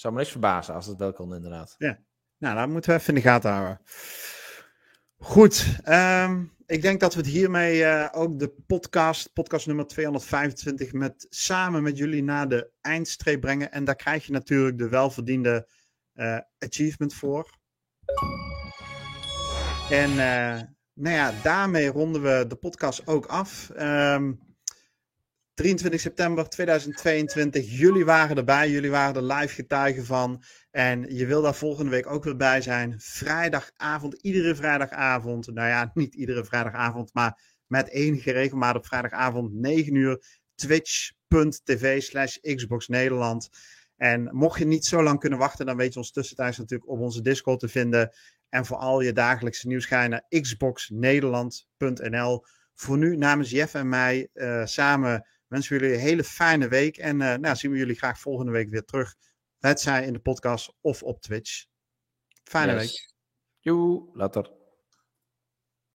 Speaker 2: zou me niks verbazen als het wel kon, inderdaad.
Speaker 1: Ja, nou, dat moeten we even in de gaten houden. Goed, ehm, ik denk dat we het hiermee uh, ook de podcast, podcast nummer 225, met, samen met jullie naar de eindstreep brengen. En daar krijg je natuurlijk de welverdiende uh, achievement voor. En uh, nou ja, daarmee ronden we de podcast ook af. Um, 23 september 2022. Jullie waren erbij. Jullie waren er live getuigen van. En je wil daar volgende week ook weer bij zijn. Vrijdagavond, iedere vrijdagavond. Nou ja, niet iedere vrijdagavond, maar met enige regelmaat op vrijdagavond 9 uur. Twitch.tv slash Xbox Nederland. En mocht je niet zo lang kunnen wachten, dan weet je ons tussentijds natuurlijk op onze Discord te vinden. En voor al je dagelijkse nieuws ga je naar xboxnederland.nl. Voor nu namens Jeff en mij uh, samen wensen jullie een hele fijne week. En uh, nou, zien we jullie graag volgende week weer terug. Het zij in de podcast of op Twitch. Fijne yes. week.
Speaker 2: Joe, later.